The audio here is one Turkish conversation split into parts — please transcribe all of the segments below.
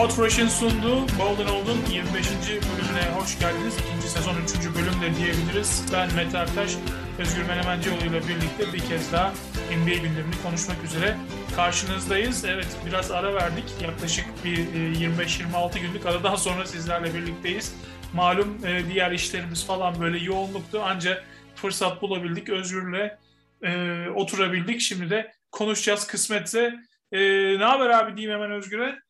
Podfresh'in sunduğu Golden Old'un 25. bölümüne hoş geldiniz. İkinci sezon 3. bölüm de diyebiliriz. Ben Mete Artaş, Özgür Menemencioğlu ile birlikte bir kez daha NBA gündemini konuşmak üzere karşınızdayız. Evet biraz ara verdik. Yaklaşık bir 25-26 e, günlük aradan sonra sizlerle birlikteyiz. Malum e, diğer işlerimiz falan böyle yoğunluktu. Ancak fırsat bulabildik. Özgür'le e, oturabildik. Şimdi de konuşacağız kısmetse. Ne haber abi diyeyim hemen Özgür'e?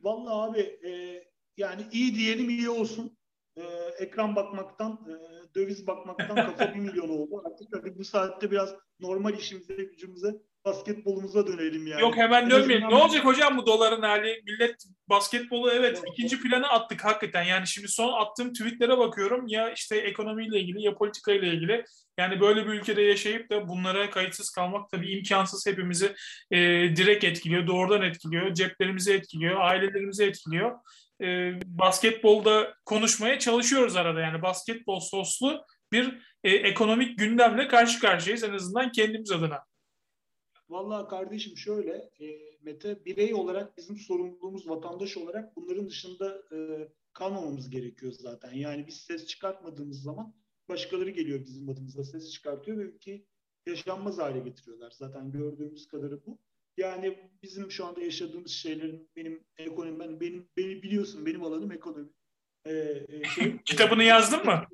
Vallahi abi e, yani iyi diyelim iyi olsun. E, ekran bakmaktan, e, döviz bakmaktan kafa bir milyon oldu. Artık tabii bu saatte biraz normal işimize, gücümüze basketbolumuza dönelim yani. Yok hemen dönmeyelim. Ne olacak hocam bu doların hali? Millet basketbolu evet ikinci plana attık hakikaten. Yani şimdi son attığım tweetlere bakıyorum ya işte ekonomiyle ilgili ya politikayla ilgili. Yani böyle bir ülkede yaşayıp da bunlara kayıtsız kalmak tabii imkansız hepimizi e, direkt etkiliyor, doğrudan etkiliyor, ceplerimizi etkiliyor, ailelerimizi etkiliyor. E, basketbolda konuşmaya çalışıyoruz arada yani basketbol soslu bir e, ekonomik gündemle karşı karşıyayız en azından kendimiz adına. Vallahi kardeşim şöyle, e, Mete birey olarak bizim sorumluluğumuz vatandaş olarak bunların dışında e, kalmamamız gerekiyor zaten. Yani biz ses çıkartmadığımız zaman başkaları geliyor bizim adımıza ses çıkartıyor ve ülkeyi yaşanmaz hale getiriyorlar. Zaten gördüğümüz kadarı bu. Yani bizim şu anda yaşadığımız şeylerin benim ekonomi ben benim beni biliyorsun benim alanım ekonomi. Ee, e, şey, Kitabını yazdın mı?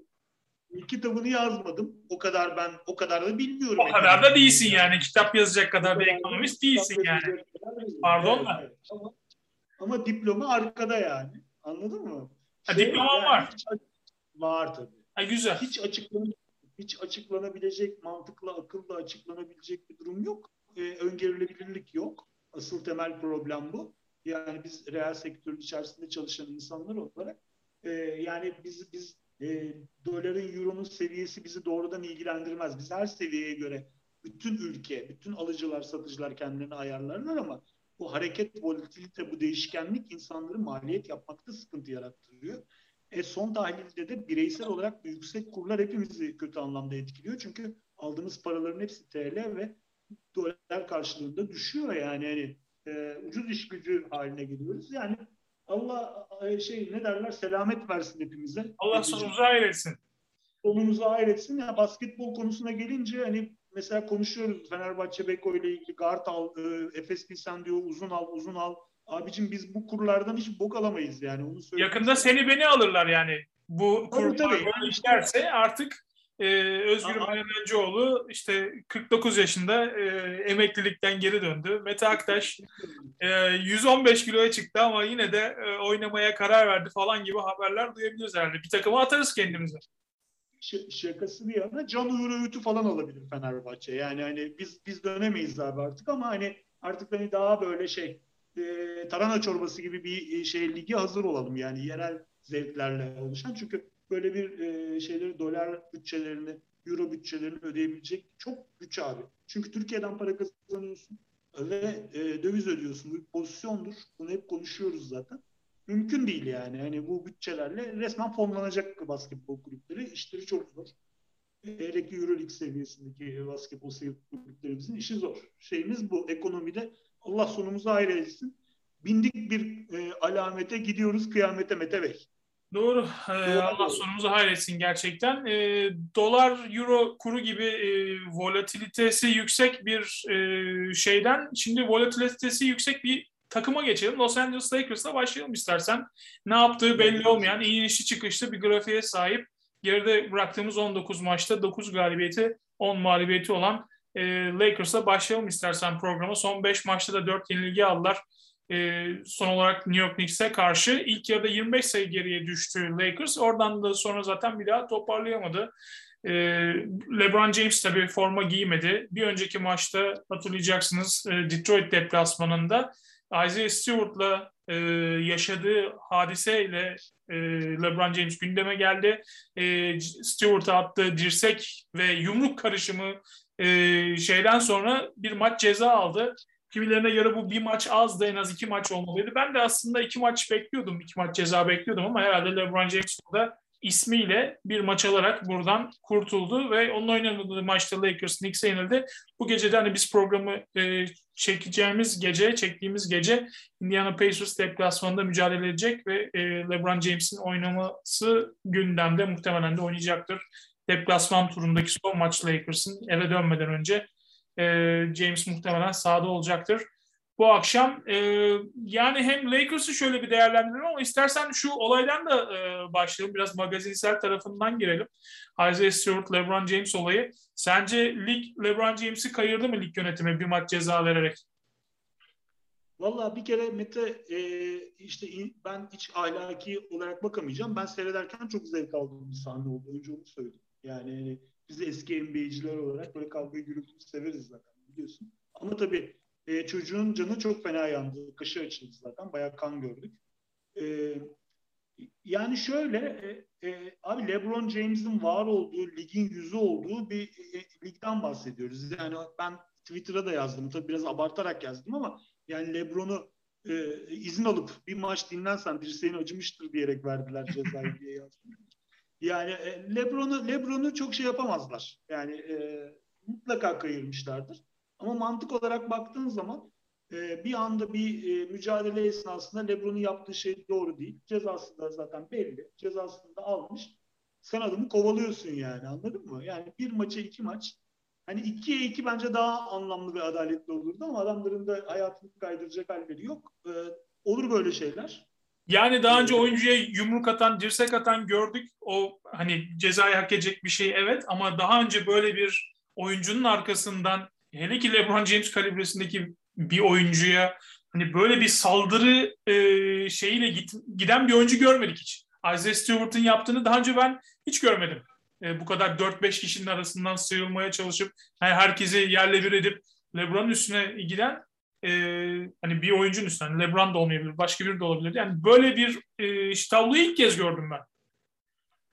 Kitabını yazmadım. O kadar ben o kadar da bilmiyorum. O kadar da değilsin yani. Kitap yazacak kadar bir ekonomist değilsin yani. Pardon da. Evet, ama, ama diploma arkada yani. Anladın mı? Ha, şey, diploma yani var. Hiç, var tabii. Ha, güzel. Hiç açıklan hiç açıklanabilecek, mantıkla, akılla açıklanabilecek bir durum yok. Ee, öngörülebilirlik yok. Asıl temel problem bu. Yani biz reel sektörün içerisinde çalışan insanlar olarak e, yani biz biz e, doların, euronun seviyesi bizi doğrudan ilgilendirmez. Biz her seviyeye göre bütün ülke, bütün alıcılar, satıcılar kendilerini ayarlarlar ama bu hareket, volatilite, bu değişkenlik insanların maliyet yapmakta sıkıntı yarattırıyor. E son tahlilde de bireysel olarak bu yüksek kurlar hepimizi kötü anlamda etkiliyor. Çünkü aldığımız paraların hepsi TL ve dolar karşılığında düşüyor yani. yani e, ucuz iş gücü haline geliyoruz. Yani Allah şey ne derler selamet versin hepimize. Allah sonumuzu hayır etsin. Sonumuzu hayır etsin. Ya basketbol konusuna gelince hani mesela konuşuyoruz Fenerbahçe Beko ile ilgili guard al, e, Efes sen diyor uzun al, uzun al. Abicim biz bu kurlardan hiç bok alamayız yani. Onu Yakında seni beni alırlar yani. Bu kurlar işlerse artık e, Özgür Menemencioğlu işte 49 yaşında e, emeklilikten geri döndü. Mete Aktaş e, 115 kiloya çıktı ama yine de e, oynamaya karar verdi falan gibi haberler duyabiliriz herhalde. Bir takıma atarız kendimize. Ş- şakası bir yana Can Uğur Öğüt'ü falan alabilir Fenerbahçe. Yani hani biz biz dönemeyiz abi artık ama hani artık hani daha böyle şey e, tarhana çorbası gibi bir e, şey ligi hazır olalım yani yerel zevklerle oluşan. Çünkü böyle bir e, şeyleri dolar bütçelerini, euro bütçelerini ödeyebilecek çok güç abi. Çünkü Türkiye'den para kazanıyorsun ve e, döviz ödüyorsun. Bu bir pozisyondur. Bunu hep konuşuyoruz zaten. Mümkün değil yani. Hani bu bütçelerle resmen fonlanacak basketbol kulüpleri. İşleri çok zor. Hele ki Euroleague seviyesindeki basketbol kulüplerimizin işi zor. Şeyimiz bu. Ekonomide Allah sonumuzu ayrı etsin. Bindik bir e, alamete gidiyoruz kıyamete Mete Bey. Doğru. Ee, Allah sonumuzu hayretsin gerçekten. Ee, dolar, euro kuru gibi e, volatilitesi yüksek bir e, şeyden şimdi volatilitesi yüksek bir takıma geçelim. Los Angeles Lakers'la başlayalım istersen. Ne yaptığı belli olmayan, iyi işi çıkışlı bir grafiğe sahip. Geride bıraktığımız 19 maçta 9 galibiyeti, 10 mağlubiyeti olan e, Lakers'la başlayalım istersen programa. Son 5 maçta da 4 yenilgi aldılar e, son olarak New York Knicks'e karşı ilk yarıda 25 sayı geriye düştü Lakers. Oradan da sonra zaten bir daha toparlayamadı. E, LeBron James tabii forma giymedi. Bir önceki maçta hatırlayacaksınız e, Detroit deplasmanında Isaiah Stewart'la e, yaşadığı hadiseyle e, LeBron James gündeme geldi. E, Stewart'a attığı dirsek ve yumruk karışımı e, şeyden sonra bir maç ceza aldı. Kimilerine göre bu bir maç azdı en az iki maç olmalıydı. Ben de aslında iki maç bekliyordum. iki maç ceza bekliyordum ama herhalde LeBron James burada ismiyle bir maç alarak buradan kurtuldu ve onun oynamadığı maçta Lakers Knicks'e yenildi. Bu gece de hani biz programı e, çekeceğimiz gece, çektiğimiz gece Indiana Pacers deplasmanında mücadele edecek ve e, LeBron James'in oynaması gündemde muhtemelen de oynayacaktır. Deplasman turundaki son maç Lakers'ın eve dönmeden önce e, James muhtemelen sahada olacaktır bu akşam. E, yani hem Lakers'ı şöyle bir değerlendirelim ama istersen şu olaydan da e, başlayalım. Biraz magazinsel tarafından girelim. Isaiah Stewart, LeBron James olayı. Sence lig LeBron James'i kayırdı mı lig yönetimi bir maç ceza vererek? Valla bir kere Mete e, işte ben hiç ahlaki olarak bakamayacağım. Ben seyrederken çok zevk aldığım bir sahne oldu. Önce onu söyledim. Yani hani biz eski NBA'ciler olarak böyle kavgayı gürültüyü severiz zaten biliyorsun. Ama tabii e, çocuğun canı çok fena yandı. Kaşı açıldı zaten. Bayağı kan gördük. E, yani şöyle e, e, abi LeBron James'in var olduğu, ligin yüzü olduğu bir e, ligden bahsediyoruz. Yani ben Twitter'a da yazdım. Tabii biraz abartarak yazdım ama yani LeBron'u e, izin alıp bir maç dinlensen dirseğin acımıştır diyerek verdiler cezayı diye yazdım. Yani e, LeBron'u LeBron'u çok şey yapamazlar. Yani e, mutlaka kayırmışlardır. Ama mantık olarak baktığın zaman e, bir anda bir e, mücadele esnasında LeBron'un yaptığı şey doğru değil. Cezası da zaten belli. Cezasını da almış. Sen adamı kovalıyorsun yani anladın mı? Yani bir maça iki maç. Hani ikiye iki bence daha anlamlı ve adaletli olurdu ama adamların da hayatını kaydıracak halleri yok. E, olur böyle şeyler. Yani daha önce oyuncuya yumruk atan, dirsek atan gördük. O hani cezayı hak edecek bir şey evet ama daha önce böyle bir oyuncunun arkasından hele ki LeBron James kalibresindeki bir oyuncuya hani böyle bir saldırı e, şeyiyle git, giden bir oyuncu görmedik hiç. Isaiah Stewart'ın yaptığını daha önce ben hiç görmedim. E, bu kadar 4-5 kişinin arasından sıyrılmaya çalışıp yani herkesi yerle bir edip LeBron'un üstüne giden e, hani bir oyuncunun üstüne hani LeBron da olmayabilir, başka biri de olabilir. Yani böyle bir e, tabloyu ilk kez gördüm ben.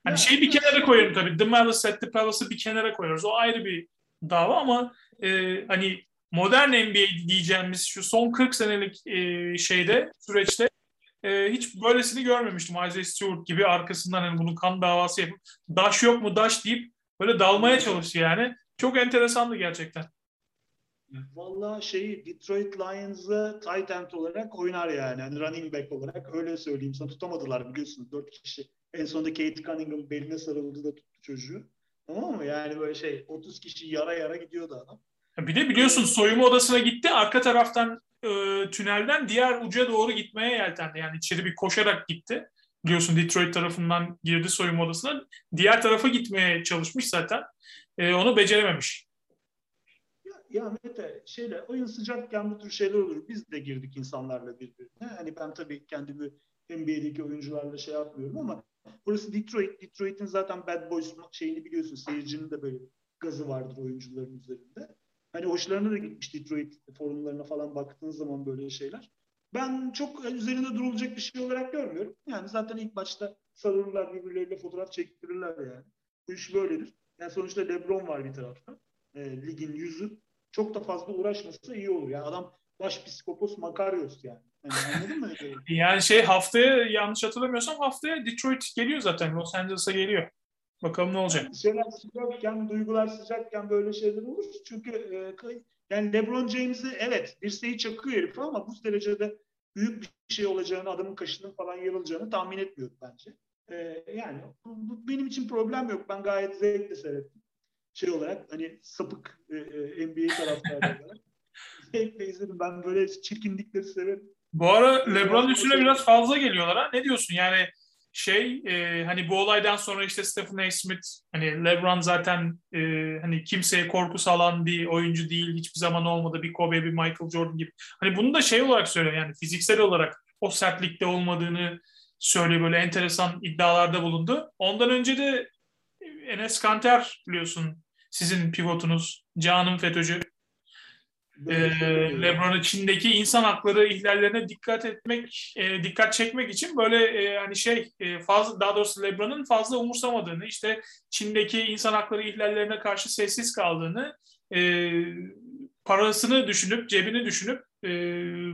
Hani şeyi bir kenara koyuyorum tabii. The Malice at the Palace'ı bir kenara koyuyoruz. O ayrı bir dava ama e, hani modern NBA diyeceğimiz şu son 40 senelik e, şeyde süreçte e, hiç böylesini görmemiştim. Isaiah Stewart gibi arkasından hani bunun kan davası yapıp daş yok mu daş deyip böyle dalmaya çalıştı yani. Çok enteresandı gerçekten. Valla şeyi Detroit Lions'ı tight end olarak oynar yani. yani. Running back olarak öyle söyleyeyim. Sana tutamadılar biliyorsun. Dört kişi. En sonunda Kate Cunningham beline sarıldı da tuttu çocuğu. Tamam mı? Yani böyle şey 30 kişi yara yara gidiyordu adam. Bir de biliyorsun soyunma odasına gitti. Arka taraftan e, tünelden diğer uca doğru gitmeye yeltendi. Yani içeri bir koşarak gitti. Biliyorsun Detroit tarafından girdi soyunma odasına. Diğer tarafa gitmeye çalışmış zaten. E, onu becerememiş. Ya, Mete şeyle oyun sıcakken bu tür şeyler olur. Biz de girdik insanlarla birbirine. Hani ben tabii kendimi NBA'deki oyuncularla şey yapmıyorum ama burası Detroit. Detroit'in zaten Bad Boys şeyini biliyorsun. Seyircinin de böyle gazı vardır oyuncuların üzerinde. Hani hoşlarına da gitmiş Detroit forumlarına falan baktığın zaman böyle şeyler. Ben çok üzerinde durulacak bir şey olarak görmüyorum. Yani zaten ilk başta sarılırlar birbirleriyle fotoğraf çektirirler yani. Bu iş böyledir. Yani sonuçta LeBron var bir tarafta. E, ligin yüzü. Çok da fazla uğraşmasa iyi olur. Yani adam baş psikopos Makarios yani. yani anladın mı? yani şey haftaya yanlış hatırlamıyorsam haftaya Detroit geliyor zaten. Los Angeles'a geliyor. Bakalım ne olacak. Yani şeyler sıcakken, duygular sıcakken böyle şeyler olur. Çünkü e, yani LeBron James'i evet dirseği çakıyor herif ama bu derecede büyük bir şey olacağını, adamın kaşının falan yarılacağını tahmin etmiyorum bence. E, yani bu, bu, benim için problem yok. Ben gayet zevkle seyrettim. Şey olarak hani sapık e, e, NBA taraftarı olarak. zevkle izledim. Ben böyle çirkinlikleri severim. Bu ara LeBron üstüne biraz fazla geliyorlar ha. Ne diyorsun? Yani şey e, hani bu olaydan sonra işte Stephen A. Smith hani LeBron zaten e, hani kimseye korku salan bir oyuncu değil hiçbir zaman olmadı bir Kobe bir Michael Jordan gibi hani bunu da şey olarak söylüyor yani fiziksel olarak o sertlikte olmadığını söylüyor böyle enteresan iddialarda bulundu. Ondan önce de Enes Kanter biliyorsun sizin pivotunuz Can'ın FETÖ'cü e, LeBron'un Çin'deki insan hakları ihlallerine dikkat etmek, e, dikkat çekmek için böyle e, hani şey e, fazla daha doğrusu LeBron'un fazla umursamadığını, işte Çin'deki insan hakları ihlallerine karşı sessiz kaldığını, e, parasını düşünüp, cebini düşünüp e,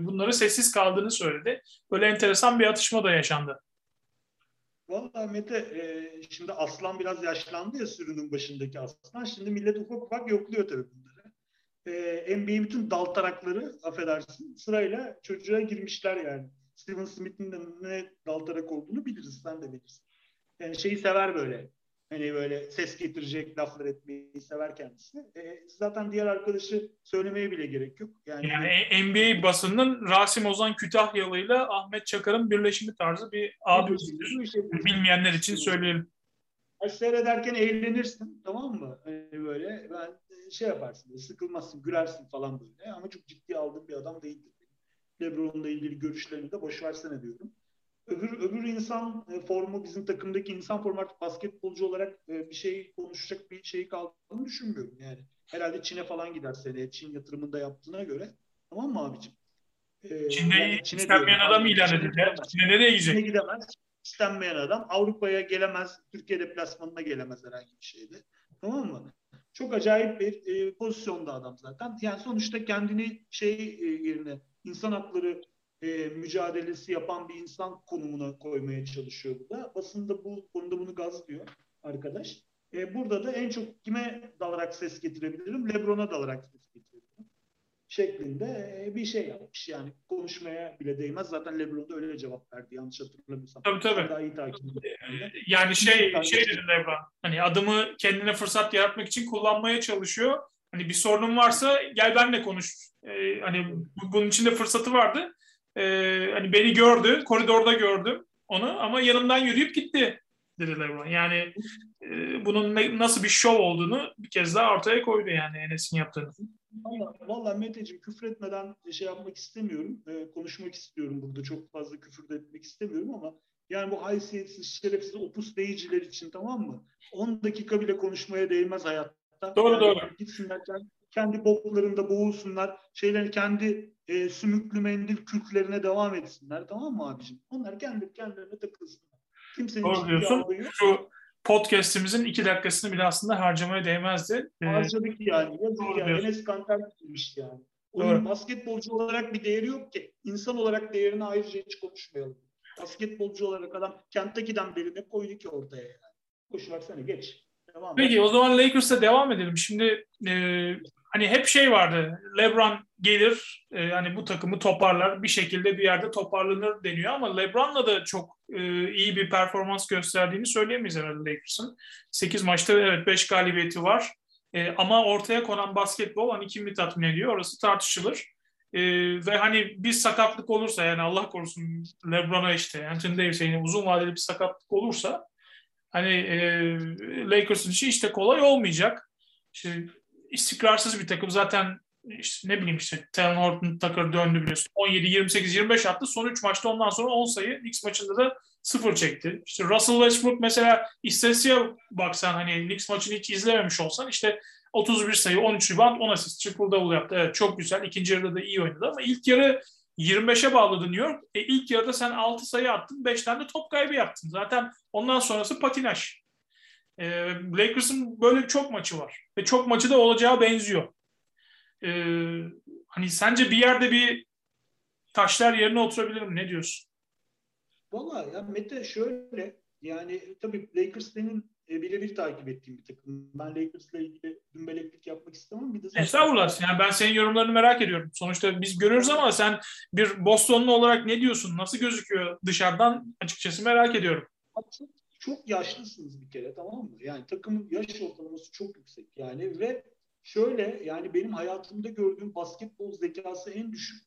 bunları sessiz kaldığını söyledi. Böyle enteresan bir atışma da yaşandı. Valla Mete e, şimdi aslan biraz yaşlandı ya sürünün başındaki aslan. Şimdi millet ufak ufak yokluyor tabii bunları. E, NBA'in bütün dal tarakları affedersin sırayla çocuğa girmişler yani. Steven Smith'in de ne dal tarak olduğunu biliriz sen de bilirsin. Yani şeyi sever böyle. Hani böyle ses getirecek laflar etmeyi sever kendisi. E, zaten diğer arkadaşı söylemeye bile gerek yok. Yani, yani NBA basının Rasim Ozan Kütahyalı ile Ahmet Çakar'ın birleşimi tarzı bir abimizdir. Şey, Bilmeyenler için söyleyelim. Seyrederken eğlenirsin tamam mı? Hani böyle ben şey yaparsın, sıkılmazsın, gülersin falan böyle. Ama çok ciddi aldığım bir adam değildir. Lebron'la ilgili görüşlerini de boş versene diyorum. Öbür, öbür insan e, formu bizim takımdaki insan formu artık basketbolcu olarak e, bir şey konuşacak bir şey kaldığını düşünmüyorum. Yani herhalde Çin'e falan gider seneye. Çin yatırımında yaptığına göre. Tamam mı abicim? Ee, Çin'de yani Çin'e istenmeyen adam ilan edildi. Çin'e nereye gidecek? Çin'e gidemez. İstenmeyen adam. Avrupa'ya gelemez. Türkiye deplasmanına gelemez herhangi bir şeyde. Tamam mı? Çok acayip bir e, pozisyonda adam zaten. Yani sonuçta kendini şey e, yerine insan hakları e, mücadelesi yapan bir insan konumuna koymaya çalışıyor bu da. Basında bu konuda bunu gazlıyor arkadaş. E, burada da en çok kime dalarak ses getirebilirim? Lebron'a dalarak ses getirebilirim. Şeklinde e, bir şey yapmış. Yani konuşmaya bile değmez. Zaten Lebron da öyle cevap verdi. Yanlış hatırlamıyorsam. Tabii tabii. Daha iyi takip yani şey, şey dedi Lebron. Hani adımı kendine fırsat yaratmak için kullanmaya çalışıyor. Hani bir sorunun varsa gel benle konuş. Ee, hani bunun için de fırsatı vardı e, hani beni gördü, koridorda gördüm onu ama yanımdan yürüyüp gitti dedi LeBron. Yani e, bunun ne, nasıl bir şov olduğunu bir kez daha ortaya koydu yani Enes'in yaptığını. Valla, valla Meteciğim küfretmeden şey yapmak istemiyorum. E, konuşmak istiyorum burada. Çok fazla küfür de etmek istemiyorum ama yani bu haysiyetsiz, şerefsiz opus deyiciler için tamam mı? 10 dakika bile konuşmaya değmez hayatta. Doğru yani doğru. Gitsinler kendi boklarında boğulsunlar. Şeyler kendi e, sümüklü mendil kürklerine devam etsinler. Tamam mı abicim? Onlar kendi kendilerine takılsınlar. Kimsenin Doğru diyorsun. Şu podcast'imizin iki dakikasını bile aslında harcamaya değmezdi. Ee, Harcadık yani. Yazık Doğru yani. Enes Kanter bitmiş yani. Onun Doğru. basketbolcu olarak bir değeri yok ki. İnsan olarak değerini ayrıca hiç konuşmayalım. Basketbolcu olarak adam Kentucky'den beri ne koydu ki ortaya yani. Boş versene geç. Devam Peki o zaman Lakers'a devam edelim. Şimdi e, hani hep şey vardı. LeBron gelir, e, hani bu takımı toparlar, bir şekilde bir yerde toparlanır deniyor ama LeBron'la da çok e, iyi bir performans gösterdiğini söyleyemeyiz herhalde Lakers'ın. 8 maçta evet 5 galibiyeti var. E, ama ortaya konan basketbol hani kimi tatmin ediyor orası tartışılır. E, ve hani bir sakatlık olursa yani Allah korusun LeBron'a işte Anthony Davis'e yani uzun vadeli bir sakatlık olursa hani e, Lakers'ın işi işte kolay olmayacak. İşte istikrarsız bir takım. Zaten işte ne bileyim işte Talon Horton Tucker döndü biliyorsun. 17, 28, 25 attı. Son 3 maçta ondan sonra 10 sayı. Knicks maçında da 0 çekti. İşte Russell Westbrook mesela istatistiğe baksan hani Knicks maçını hiç izlememiş olsan işte 31 sayı, 13 rebound, 10 asist, triple double yaptı. Evet çok güzel. İkinci yarıda da iyi oynadı ama ilk yarı 25'e bağladı New York. E, ilk yarıda sen 6 sayı attın, 5 tane de top kaybı yaptın. Zaten ondan sonrası patinaj. E, Lakers'ın böyle çok maçı var. Ve çok maçı da olacağı benziyor. E, hani sence bir yerde bir taşlar yerine oturabilir mi? Ne diyorsun? Valla ya Mete şöyle yani tabii Lakers e, birebir takip ettiğim bir takım. Ben Lakers'la ilgili dümbeleklik yapmak istemem. Bir de zaten... Estağfurullah. Yani ben senin yorumlarını merak ediyorum. Sonuçta biz görüyoruz ama sen bir Bostonlu olarak ne diyorsun? Nasıl gözüküyor dışarıdan? Açıkçası merak ediyorum. Çok, çok yaşlısınız bir kere tamam mı? Yani takımın yaş ortalaması çok yüksek yani ve şöyle yani benim hayatımda gördüğüm basketbol zekası en düşük.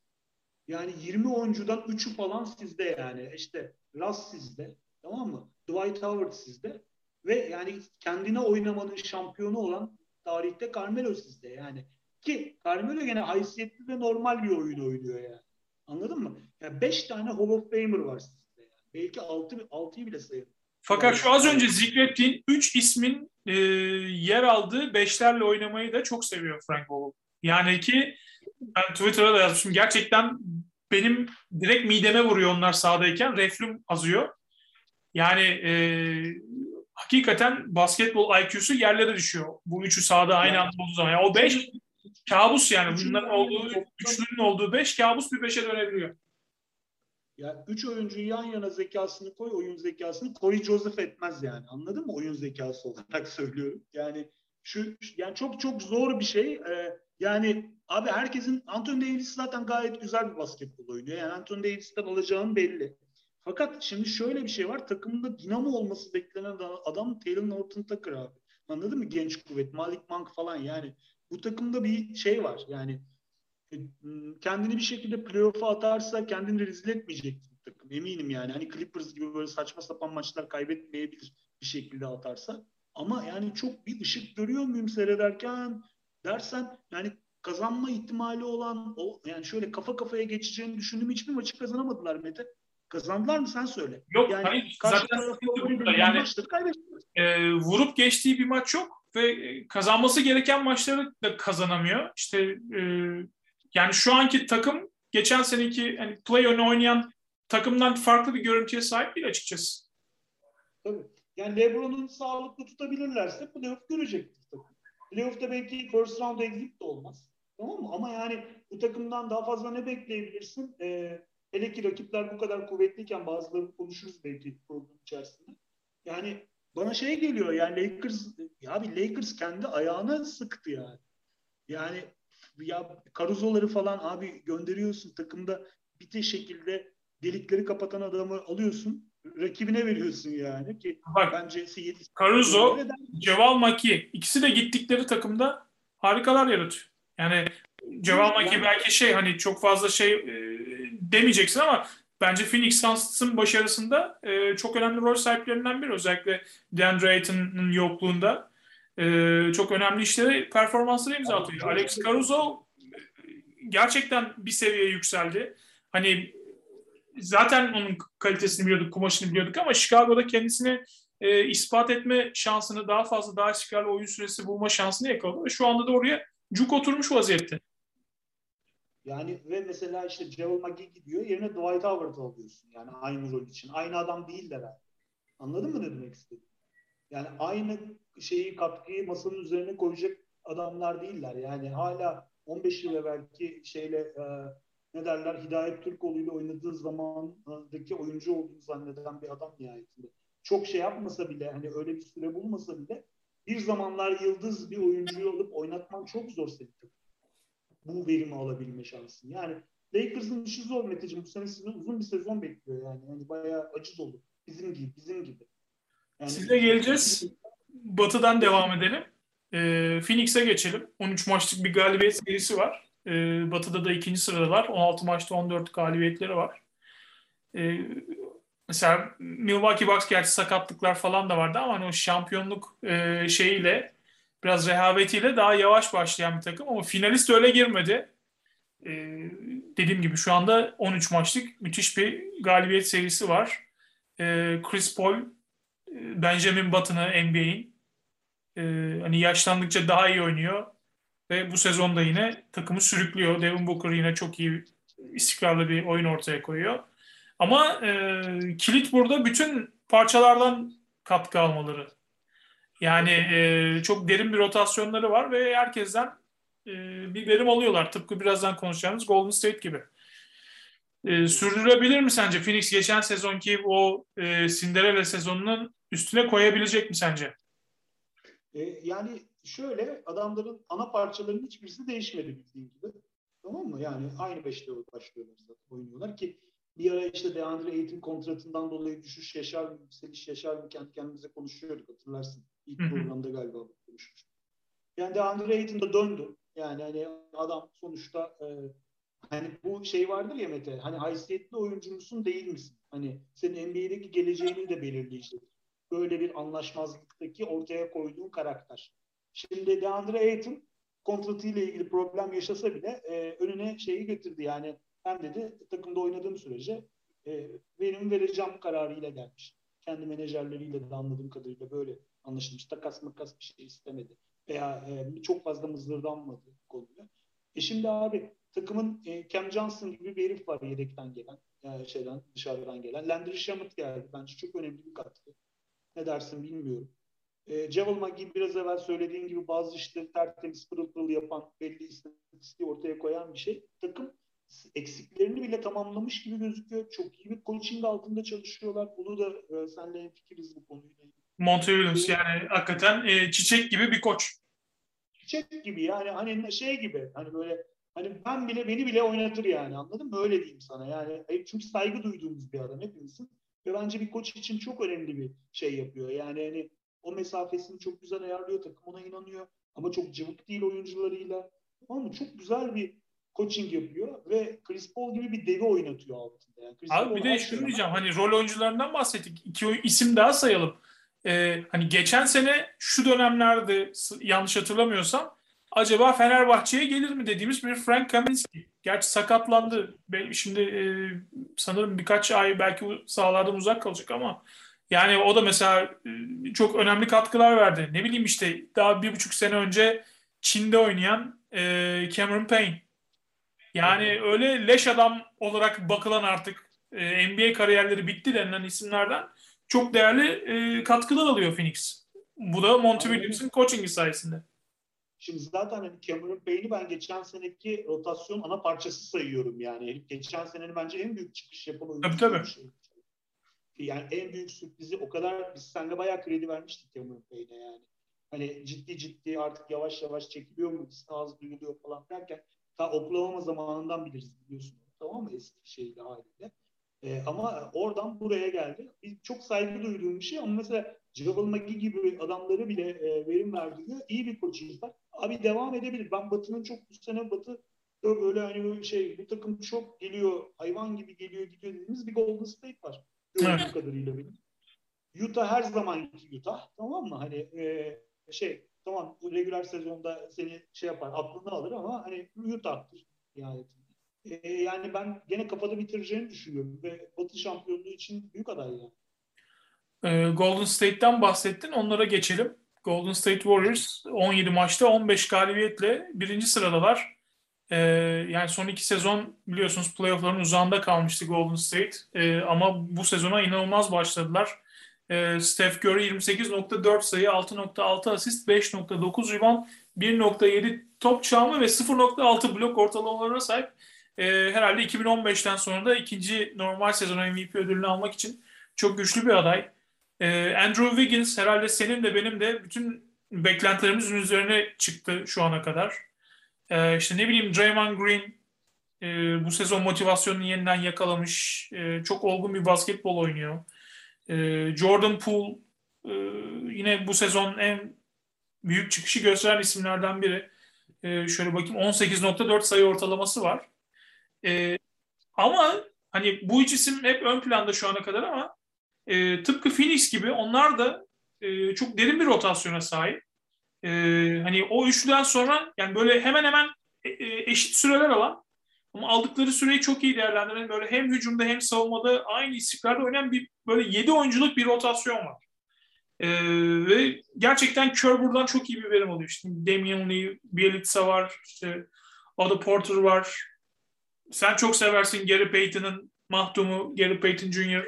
Yani 20 oyuncudan 3'ü falan sizde yani. İşte Russ sizde. Tamam mı? Dwight Howard sizde. Ve yani kendine oynamanın şampiyonu olan tarihte Carmelo sizde yani. Ki Carmelo gene haysiyetli ve normal bir oyun oynuyor yani. Anladın mı? Yani beş tane Hall of Famer var sizde yani. Belki altı, altıyı bile sayarım. Fakat şu az önce zikrettiğin üç ismin e, yer aldığı beşlerle oynamayı da çok seviyor Frank Vogel. Yani ki ben Twitter'a da yazmışım. Gerçekten benim direkt mideme vuruyor onlar sahadayken. Reflüm azıyor. Yani e, hakikaten basketbol IQ'su yerlere düşüyor. Bu üçü sahada aynı anda olduğu zaman. Yani o beş kabus yani. Bunların olduğu, üçlünün olduğu beş kabus bir beşe dönebiliyor. Ya üç oyuncuyu yan yana zekasını koy, oyun zekasını Corey Joseph etmez yani. Anladın mı? Oyun zekası olarak söylüyorum. Yani şu yani çok çok zor bir şey. Ee, yani abi herkesin Anthony Davis zaten gayet güzel bir basketbol oynuyor. Yani Anthony Davis'ten alacağım belli. Fakat şimdi şöyle bir şey var. Takımında dinamo olması beklenen adam Taylor Norton Tucker abi. Anladın mı? Genç kuvvet, Malik Monk falan yani. Bu takımda bir şey var. Yani e, kendini bir şekilde playoff'a atarsa kendini rezil etmeyecek takım. Eminim yani. Hani Clippers gibi böyle saçma sapan maçlar kaybetmeyebilir bir şekilde atarsa. Ama yani çok bir ışık görüyor muyum seyrederken dersen yani kazanma ihtimali olan o yani şöyle kafa kafaya geçeceğini düşündüğüm hiçbir maçı kazanamadılar Mete. Kazandılar mı sen söyle. Yok yani, hayır zaten burada. yani e, vurup geçtiği bir maç yok ve kazanması gereken maçları da kazanamıyor. İşte e, yani şu anki takım geçen seneki hani play oynayan takımdan farklı bir görüntüye sahip değil açıkçası. Tabii. Yani LeBron'un sağlıklı tutabilirlerse playoff görecektir takım. Playoff'ta belki first round exit de olmaz. Tamam mı? Ama yani bu takımdan daha fazla ne bekleyebilirsin? Ee, hele ki rakipler bu kadar kuvvetliyken bazıları konuşuruz belki program içerisinde. Yani bana şey geliyor yani Lakers ya abi Lakers kendi ayağına sıktı yani. Yani ya Caruso'ları falan abi gönderiyorsun takımda bir şekilde delikleri kapatan adamı alıyorsun rakibine veriyorsun yani ki Bak, bence Caruso, Ceval Maki ikisi de gittikleri takımda harikalar yaratıyor. Yani Ceval Maki yani, belki şey hani çok fazla şey e, demeyeceksin ama bence Phoenix Suns'ın başarısında e, çok önemli rol sahiplerinden biri. Özellikle DeAndre Ayton'un yokluğunda e, çok önemli işleri performansları imza atıyor. Alex Caruso gerçekten bir seviye yükseldi. Hani zaten onun kalitesini biliyorduk, kumaşını biliyorduk ama Chicago'da kendisini e, ispat etme şansını daha fazla, daha istikrarlı oyun süresi bulma şansını yakaladı ve şu anda da oraya cuk oturmuş vaziyette. Yani ve mesela işte Joel McGee gidiyor yerine Dwight Howard'ı alıyorsun. Yani aynı rol için. Aynı adam değiller abi. Anladın mı ne demek istedim? Yani aynı şeyi katkıyı masanın üzerine koyacak adamlar değiller. Yani hala 15 yıl evvelki şeyle e, ne derler Hidayet Türkoğlu ile oynadığı zamandaki oyuncu olduğunu zanneden bir adam nihayetinde. Çok şey yapmasa bile hani öyle bir süre bulmasa bile bir zamanlar yıldız bir oyuncuyu alıp oynatman çok zor senin bu verimi alabilme şansın. Yani Lakers'ın işi zor Meteciğim. Bu sene sizi uzun bir sezon bekliyor yani. Yani bayağı acı dolu. Bizim gibi, bizim gibi. Yani, Sizle geleceğiz. Batı'dan devam edelim. Ee, Phoenix'e geçelim. 13 maçlık bir galibiyet serisi var. Ee, Batı'da da ikinci sıradalar. 16 maçta 14 galibiyetleri var. Ee, mesela Milwaukee Bucks gerçi sakatlıklar falan da vardı ama hani o şampiyonluk e, şeyiyle biraz rehavetiyle daha yavaş başlayan bir takım ama finalist öyle girmedi. Ee, dediğim gibi şu anda 13 maçlık müthiş bir galibiyet serisi var. Ee, Chris Paul, e, Benjamin Button'ı NBA'in e, hani yaşlandıkça daha iyi oynuyor ve bu sezonda yine takımı sürüklüyor. Devin Booker yine çok iyi istikrarlı bir oyun ortaya koyuyor. Ama e, kilit burada bütün parçalardan katkı almaları. Yani e, çok derin bir rotasyonları var ve herkesten e, bir verim alıyorlar. Tıpkı birazdan konuşacağımız Golden State gibi. E, sürdürebilir mi sence? Phoenix geçen sezonki o e, Cinderella sezonunun üstüne koyabilecek mi sence? E, yani şöyle adamların ana parçalarının hiçbirisi değişmedi bildiğin gibi. Tamam mı? Yani aynı beşte başlıyorlar zaten oynuyorlar ki bir ara işte DeAndre Ayton kontratından dolayı düşüş yaşar mı, yükseliş yaşar mı kendi kendimize konuşuyorduk hatırlarsın. İlk programda galiba konuşmuştuk. Yani DeAndre Ayton da döndü. Yani hani adam sonuçta e, hani bu şey vardır ya Mete hani haysiyetli oyuncu musun değil misin? Hani senin NBA'deki geleceğini de belirleyecek. Böyle bir anlaşmazlıktaki ortaya koyduğun karakter. Şimdi DeAndre Ayton kontratıyla ilgili problem yaşasa bile e, önüne şeyi getirdi yani hem dedi takımda oynadığım sürece e, verim vereceğim kararıyla gelmiş. Kendi menajerleriyle de anladığım kadarıyla böyle anlaşılmış. Takas makas bir şey istemedi. Veya e, çok fazla mızırdanmadı konuda. E şimdi abi takımın e, Cam Johnson gibi bir herif var yedekten gelen. Yani şeyden dışarıdan gelen. Landry Shamet geldi. Bence çok önemli bir katkı. Ne dersin bilmiyorum. E, Javel McGee biraz evvel söylediğin gibi bazı işleri tertemiz pırıl pırıl yapan belli istatistiği ortaya koyan bir şey. Takım eksiklerini bile tamamlamış gibi gözüküyor. Çok iyi bir coaching altında çalışıyorlar. Bunu da e, senle fikiriz bu konuyla. Monty Williams yani hakikaten e, çiçek gibi bir koç. Çiçek gibi yani hani şey gibi hani böyle hani ben bile beni bile oynatır yani anladın mı? Öyle diyeyim sana yani. E, çünkü saygı duyduğumuz bir adam hepimizin. Ve bence bir koç için çok önemli bir şey yapıyor. Yani hani o mesafesini çok güzel ayarlıyor. Takım ona inanıyor. Ama çok cıvık değil oyuncularıyla. Ama çok güzel bir coaching yapıyor ve Chris Paul gibi bir devi oynatıyor altında. Yani Chris Abi bir de şunu diyeceğim hani rol oyuncularından bahsettik. İki isim daha sayalım. Ee, hani geçen sene şu dönemlerde yanlış hatırlamıyorsam acaba Fenerbahçe'ye gelir mi dediğimiz bir Frank Kaminsky. Gerçi sakatlandı. Şimdi e, sanırım birkaç ay belki sahalardan uzak kalacak ama yani o da mesela e, çok önemli katkılar verdi. Ne bileyim işte daha bir buçuk sene önce Çin'de oynayan e, Cameron Payne. Yani öyle leş adam olarak bakılan artık e, NBA kariyerleri bitti denilen isimlerden çok değerli e, katkılar alıyor Phoenix. Bu da Monty Williams'ın coaching sayesinde. Şimdi zaten hani Cameron Payne'i ben geçen seneki rotasyon ana parçası sayıyorum yani. Geçen senenin bence en büyük çıkış yapan oyuncusu. Tabii tabii. Şey. Yani en büyük sürprizi o kadar biz seninle bayağı kredi vermiştik Cameron Payne'e yani. Hani ciddi ciddi artık yavaş yavaş çekiliyor mu, az duyuluyor falan derken ta Oklahoma zamanından biliriz biliyorsun. Tamam mı eski şeyle haliyle. E, ama oradan buraya geldi. Bir, çok saygı duyduğum bir şey ama mesela Javel McGee gibi adamları bile e, verim verdiğinde iyi bir koçumuz var. Abi devam edebilir. Ben Batı'nın çok bu sene Batı böyle hani böyle şey bu takım çok geliyor hayvan gibi geliyor gidiyor dediğimiz bir Golden State var. Gördüğüm kadarıyla benim. Utah her zaman Utah tamam mı? Hani e, şey tamam bu regüler sezonda seni şey yapar aklını alır ama hani Utah'tır nihayetinde. E, yani ben gene kafada bitireceğini düşünüyorum ve Batı şampiyonluğu için büyük aday yani. E, Golden State'ten bahsettin. Onlara geçelim. Golden State Warriors 17 maçta 15 galibiyetle birinci sıradalar. Ee, yani son iki sezon biliyorsunuz playoffların uzağında kalmıştı Golden State. Ee, ama bu sezona inanılmaz başladılar. Ee, Steph Curry 28.4 sayı, 6.6 asist, 5.9 rebound, 1.7 top çalma ve 0.6 blok ortalamalarına sahip. Ee, herhalde 2015'ten sonra da ikinci normal sezon MVP ödülünü almak için çok güçlü bir aday. Ee, Andrew Wiggins herhalde senin de benim de bütün beklentilerimizin üzerine çıktı şu ana kadar. Ee, işte ne bileyim Draymond Green e, bu sezon motivasyonunu yeniden yakalamış. E, çok olgun bir basketbol oynuyor. E, Jordan Poole e, yine bu sezon en büyük çıkışı gösteren isimlerden biri. E, şöyle bakayım 18.4 sayı ortalaması var. E, ama hani bu üç isim hep ön planda şu ana kadar ama e, tıpkı Phoenix gibi onlar da e, çok derin bir rotasyona sahip. E, hani o üçlüden sonra yani böyle hemen hemen e, e, eşit süreler alan ama aldıkları süreyi çok iyi değerlendiren böyle hem hücumda hem savunmada aynı istikrarda oynayan bir böyle yedi oyunculuk bir rotasyon var. Ee, ve gerçekten Kerr buradan çok iyi bir verim alıyor. İşte Damian Lee, Bielitsa var, işte Otto Porter var. Sen çok seversin Gary Payton'ın mahdumu Gary Payton Jr.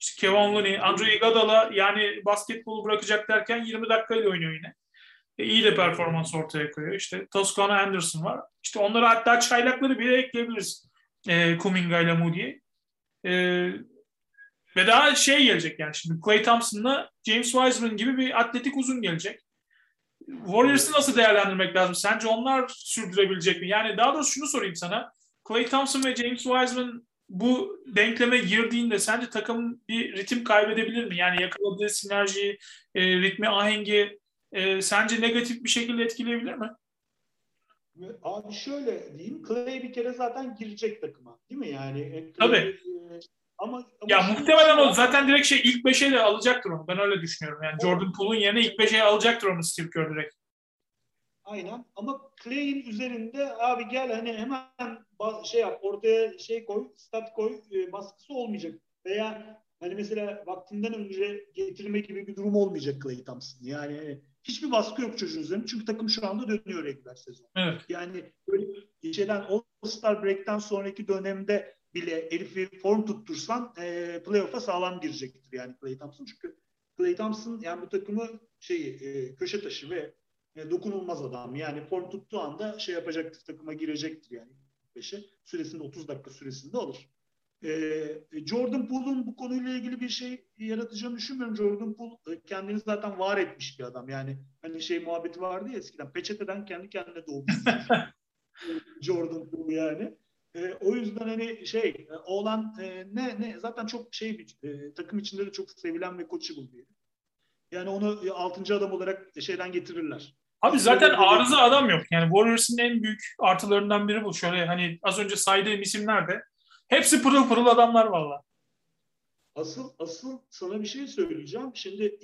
İşte Kevin Looney, Andre Iguodala yani basketbolu bırakacak derken 20 dakikayla oynuyor yine. E, iyi de performans ortaya koyuyor. İşte Toscano Anderson var. İşte onlara hatta çaylakları bile ekleyebiliriz. E, Kuminga ile Moody'ye. E, ve daha şey gelecek yani şimdi Clay Thompson'la James Wiseman gibi bir atletik uzun gelecek. Warriors'ı nasıl değerlendirmek lazım? Sence onlar sürdürebilecek mi? Yani daha doğrusu şunu sorayım sana. Clay Thompson ve James Wiseman bu denkleme girdiğinde sence takım bir ritim kaybedebilir mi? Yani yakaladığı sinerjiyi, e, ritmi, ahengi e, sence negatif bir şekilde etkileyebilir mi? Abi şöyle diyeyim, Clay bir kere zaten girecek takıma değil mi? Yani e, Clay, Tabii. E, ama, ama ya muhtemelen o zaten direkt şey ilk beşe de alacaktır onu. Ben öyle düşünüyorum. Yani Jordan Poole'un yerine ilk beşe alacaktır onu Steve Kerr direkt. Aynen ama Clay'in üzerinde abi gel hani hemen şey yap ortaya şey koy stat koy e, baskısı olmayacak. Veya hani mesela vaktinden önce getirme gibi bir durum olmayacak Clay Thompson. Yani hiçbir baskı yok çocuğun üzerinde. Çünkü takım şu anda dönüyor regular sezon. Evet. Yani böyle geçen All-Star Break'ten sonraki dönemde bile Elif'i form tuttursan e, playoff'a sağlam girecektir yani Clay Thompson. Çünkü Clay Thompson yani bu takımı şeyi e, köşe taşı ve e, dokunulmaz adam. Yani form tuttuğu anda şey yapacaktır, takıma girecektir yani. 45'e. Süresinde 30 dakika süresinde alır. Ee, Jordan Poole'un bu konuyla ilgili bir şey yaratacağını düşünmüyorum. Jordan Poole e, kendini zaten var etmiş bir adam. Yani hani şey muhabbeti vardı ya eskiden peçeteden kendi kendine doğmuş. Jordan Poole yani. E, o yüzden hani şey e, oğlan e, ne ne zaten çok şey bir e, takım içinde de çok sevilen ve coachable bir Yani onu e, altıncı adam olarak şeyden getirirler. Abi zaten arıza adam yok. Yani Warriors'ın en büyük artılarından biri bu. Şöyle hani az önce saydığım isimler de hepsi pırıl pırıl adamlar valla. Asıl asıl sana bir şey söyleyeceğim. Şimdi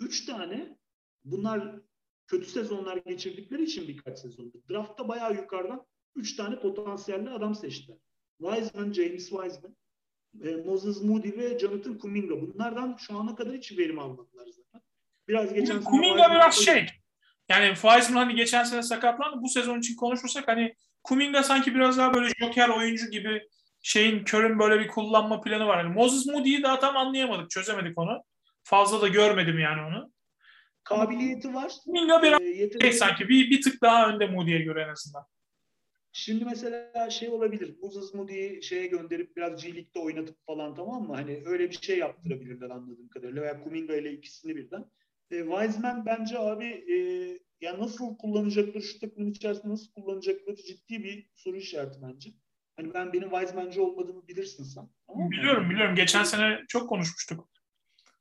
üç tane bunlar kötü sezonlar geçirdikleri için birkaç sezonda draftta bayağı yukarıdan üç tane potansiyelli adam seçtiler. Wiseman, James Wiseman, e, Moses Moody ve Jonathan Kuminga. Bunlardan şu ana kadar hiç verim almadılar zaten. Biraz geçen Kuminga biraz şey. Yani Wiseman hani geçen sene sakatlandı. Bu sezon için konuşursak hani Kuminga sanki biraz daha böyle joker oyuncu gibi şeyin körün böyle bir kullanma planı var. Yani Moses Moody'yi daha tam anlayamadık, çözemedik onu. Fazla da görmedim yani onu. Kabiliyeti var. Kuminga biraz ee, şey sanki bir, bir tık daha önde Moody'ye göre en azından. Şimdi mesela şey olabilir. Moses Moody'yi şeye gönderip biraz G League'de oynatıp falan tamam mı? Hani öyle bir şey yaptırabilirler anladığım kadarıyla. Veya Kuminga ile ikisini birden. E, Wiseman bence abi e, ya nasıl kullanacakları şu takımın içerisinde nasıl kullanacakları ciddi bir soru işareti bence. Hani ben benim Wiseman'cı olmadığımı bilirsin sen. Tamam biliyorum yani, biliyorum. Geçen sene çok konuşmuştuk.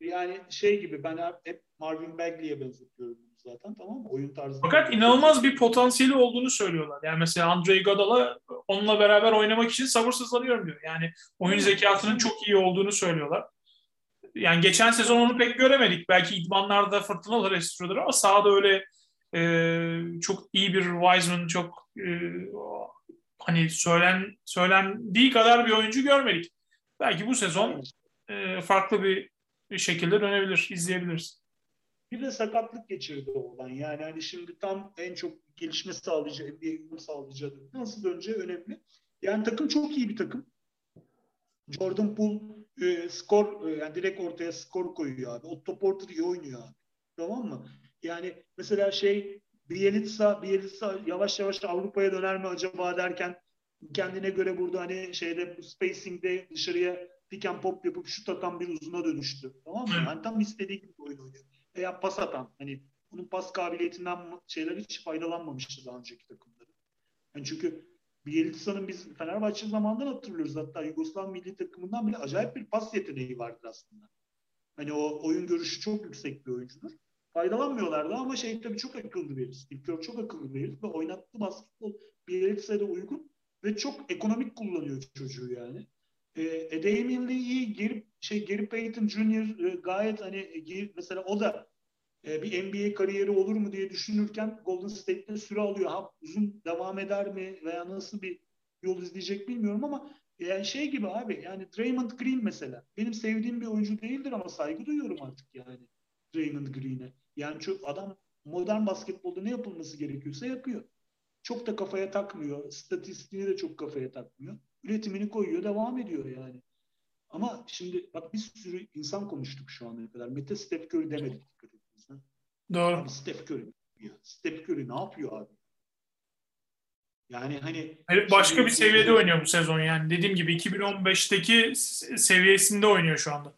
Yani şey gibi ben hep Marvin Bagley'e benzetiyorum zaten tamam mı? Oyun tarzı. Fakat inanılmaz bir potansiyeli olduğunu söylüyorlar. Yani mesela Andre Iguodala onunla beraber oynamak için sabırsızlanıyorum diyor. Yani oyun zekasının çok iyi olduğunu söylüyorlar. Yani geçen sezon onu pek göremedik. Belki idmanlarda fırtınalar esiyordur ama sahada öyle e, çok iyi bir Wiseman, çok e, hani söylen söylendiği kadar bir oyuncu görmedik. Belki bu sezon e, farklı bir şekilde dönebilir, izleyebiliriz. Bir de sakatlık geçirdi oradan. Yani hani şimdi tam en çok gelişme sağlayacağı, NBA'ye uyum sağlayacağı nasıl döneceği önemli. Yani takım çok iyi bir takım. Jordan Poole e, skor e, yani direkt ortaya skor koyuyor abi. Otto Porter iyi oynuyor abi. Tamam mı? Yani mesela şey Bielitsa, Bielitsa yavaş yavaş Avrupa'ya döner mi acaba derken kendine göre burada hani şeyde spacing'de dışarıya pick and pop yapıp şut atan bir uzuna dönüştü. Tamam mı? Yani tam istediği gibi oyun oynuyor veya pas atan. Hani bunun pas kabiliyetinden şeyler hiç faydalanmamıştı daha önceki takımları. Yani çünkü Bielitsa'nın biz Fenerbahçe zamanından hatırlıyoruz. Hatta Yugoslav milli takımından bile acayip bir pas yeteneği vardır aslında. Hani o oyun görüşü çok yüksek bir oyuncudur. Faydalanmıyorlardı ama şey tabii çok akıllı bir herif. Steve çok akıllı bir herif ve oynattığı basketbol Bielitsa'ya da uygun ve çok ekonomik kullanıyor çocuğu yani. E, e Damian iyi, Gary, şey, Gary Payton Jr. E, gayet hani e, mesela o da e, bir NBA kariyeri olur mu diye düşünürken Golden State'te süre alıyor. Ha, uzun devam eder mi veya nasıl bir yol izleyecek bilmiyorum ama yani şey gibi abi yani Draymond Green mesela. Benim sevdiğim bir oyuncu değildir ama saygı duyuyorum artık yani Draymond Green'e. Yani çok adam modern basketbolda ne yapılması gerekiyorsa yapıyor. Çok da kafaya takmıyor. Statistiğini de çok kafaya takmıyor üretimini koyuyor, devam ediyor yani. Ama şimdi bak bir sürü insan konuştuk şu ana kadar. Mete Steph Curry demedik ettiniz. Doğru. Abi Steph Curry. Ya. Steph Curry ne yapıyor abi? Yani hani başka bir seviyede oynuyor bu sezon yani. Dediğim gibi 2015'teki seviyesinde oynuyor şu anda.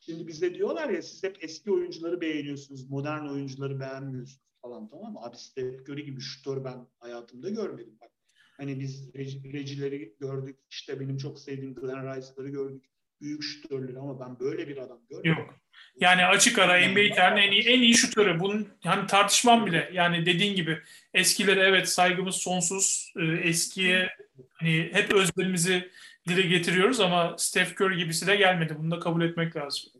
Şimdi bize diyorlar ya siz hep eski oyuncuları beğeniyorsunuz, modern oyuncuları beğenmiyorsunuz falan tamam mı? Abi Steph Curry gibi şutör ben hayatımda görmedim. Bak Hani biz recileri gördük. işte benim çok sevdiğim Glenn Rice'ları gördük. Büyük şutörleri ama ben böyle bir adam görmedim. Yok. Yani açık ara NBA tarihinin en iyi, en iyi şutörü. Bunun hani tartışmam bile. Yani dediğin gibi eskilere evet saygımız sonsuz. Ee, eskiye hani hep özlerimizi dile getiriyoruz ama Steph Curry gibisi de gelmedi. Bunu da kabul etmek lazım.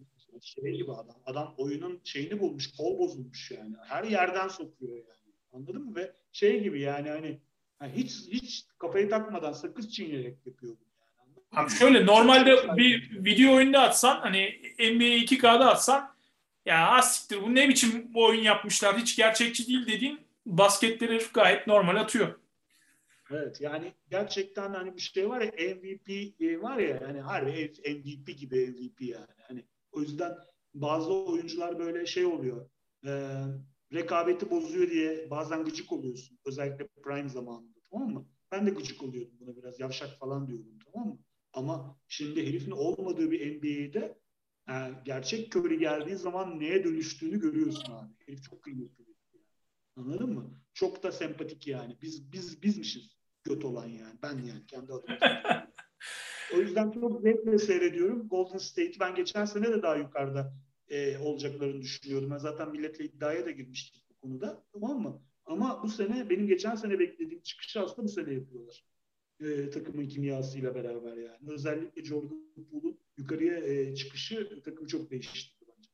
Şey gibi adam. Adam oyunun şeyini bulmuş. Kol bozulmuş yani. Her yerden sokuyor yani. Anladın mı? Ve şey gibi yani hani yani hiç hiç kafayı takmadan sakız çiğneyerek yapıyor bunu. Abi şöyle normalde bir video oyunda atsan hani NBA 2K'da atsan ya asiktir bu ne biçim bu oyun yapmışlar hiç gerçekçi değil dediğin basketleri gayet normal atıyor. Evet yani gerçekten hani bir şey var ya MVP e, var ya hani harbi MVP gibi MVP yani. Hani o yüzden bazı oyuncular böyle şey oluyor. E, rekabeti bozuyor diye bazen gıcık oluyorsun. Özellikle prime zamanında tamam mı? ben de gıcık oluyordum buna biraz. Yavşak falan diyordum tamam mı? Ama şimdi herifin olmadığı bir NBA'de yani gerçek Curry geldiği zaman neye dönüştüğünü görüyorsun abi. Herif çok kıymetli. Anladın mı? Çok da sempatik yani. Biz biz bizmişiz göt olan yani. Ben yani kendi adıma. o yüzden çok zevkle seyrediyorum. Golden State'i ben geçen sene de daha yukarıda e, olacaklarını düşünüyordum. Ben zaten milletle iddiaya da girmiştik bu konuda. Tamam mı? Ama bu sene benim geçen sene beklediğim çıkışı aslında bu sene yapıyorlar. E, takımın kimyasıyla beraber yani. Özellikle Jordan Poole'un yukarıya e, çıkışı takımı çok değiştirdi bence.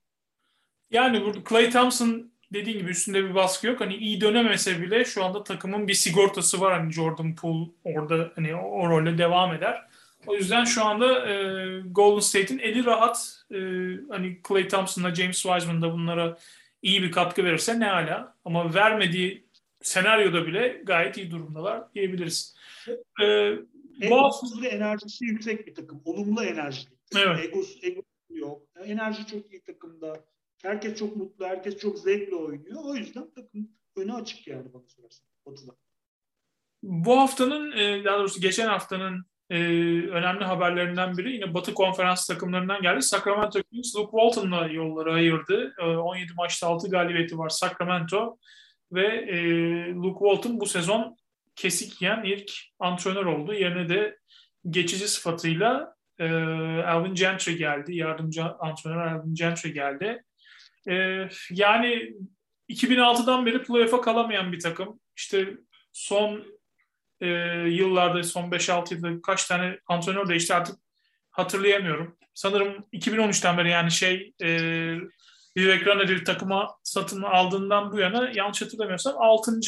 Yani burada Clay Thompson dediğin gibi üstünde bir baskı yok. Hani iyi dönemese bile şu anda takımın bir sigortası var. Hani Jordan Poole orada hani o, o role devam eder. O yüzden şu anda e, Golden State'in eli rahat. E, hani Clay Thompson'la James Wiseman da bunlara iyi bir katkı verirse ne hala. Ama vermediği senaryoda bile gayet iyi durumdalar diyebiliriz. E, bu hafta enerjisi yüksek bir takım. Olumlu enerjili. Evet. Egos, ego yok. Enerji çok iyi takımda. Herkes çok mutlu, herkes çok zevkle oynuyor. O yüzden takım önü açık yani bana sorarsan. Batı'da. Bu haftanın, e, daha doğrusu geçen haftanın e, önemli haberlerinden biri yine Batı konferans takımlarından geldi. Sacramento Kings Luke Walton'la yolları ayırdı. 17 e, maçta 6 galibiyeti var Sacramento ve Luke Walton bu sezon kesik yiyen ilk antrenör oldu. Yerine de geçici sıfatıyla Alvin Gentry geldi. Yardımcı antrenör Alvin Gentry geldi. Ee, yani 2006'dan beri playoff'a kalamayan bir takım. İşte son e, yıllarda, son 5-6 yılda kaç tane antrenör değişti artık hatırlayamıyorum. Sanırım 2013'ten beri yani şey e, bir ekran bir takıma satın aldığından bu yana yanlış hatırlamıyorsam 6.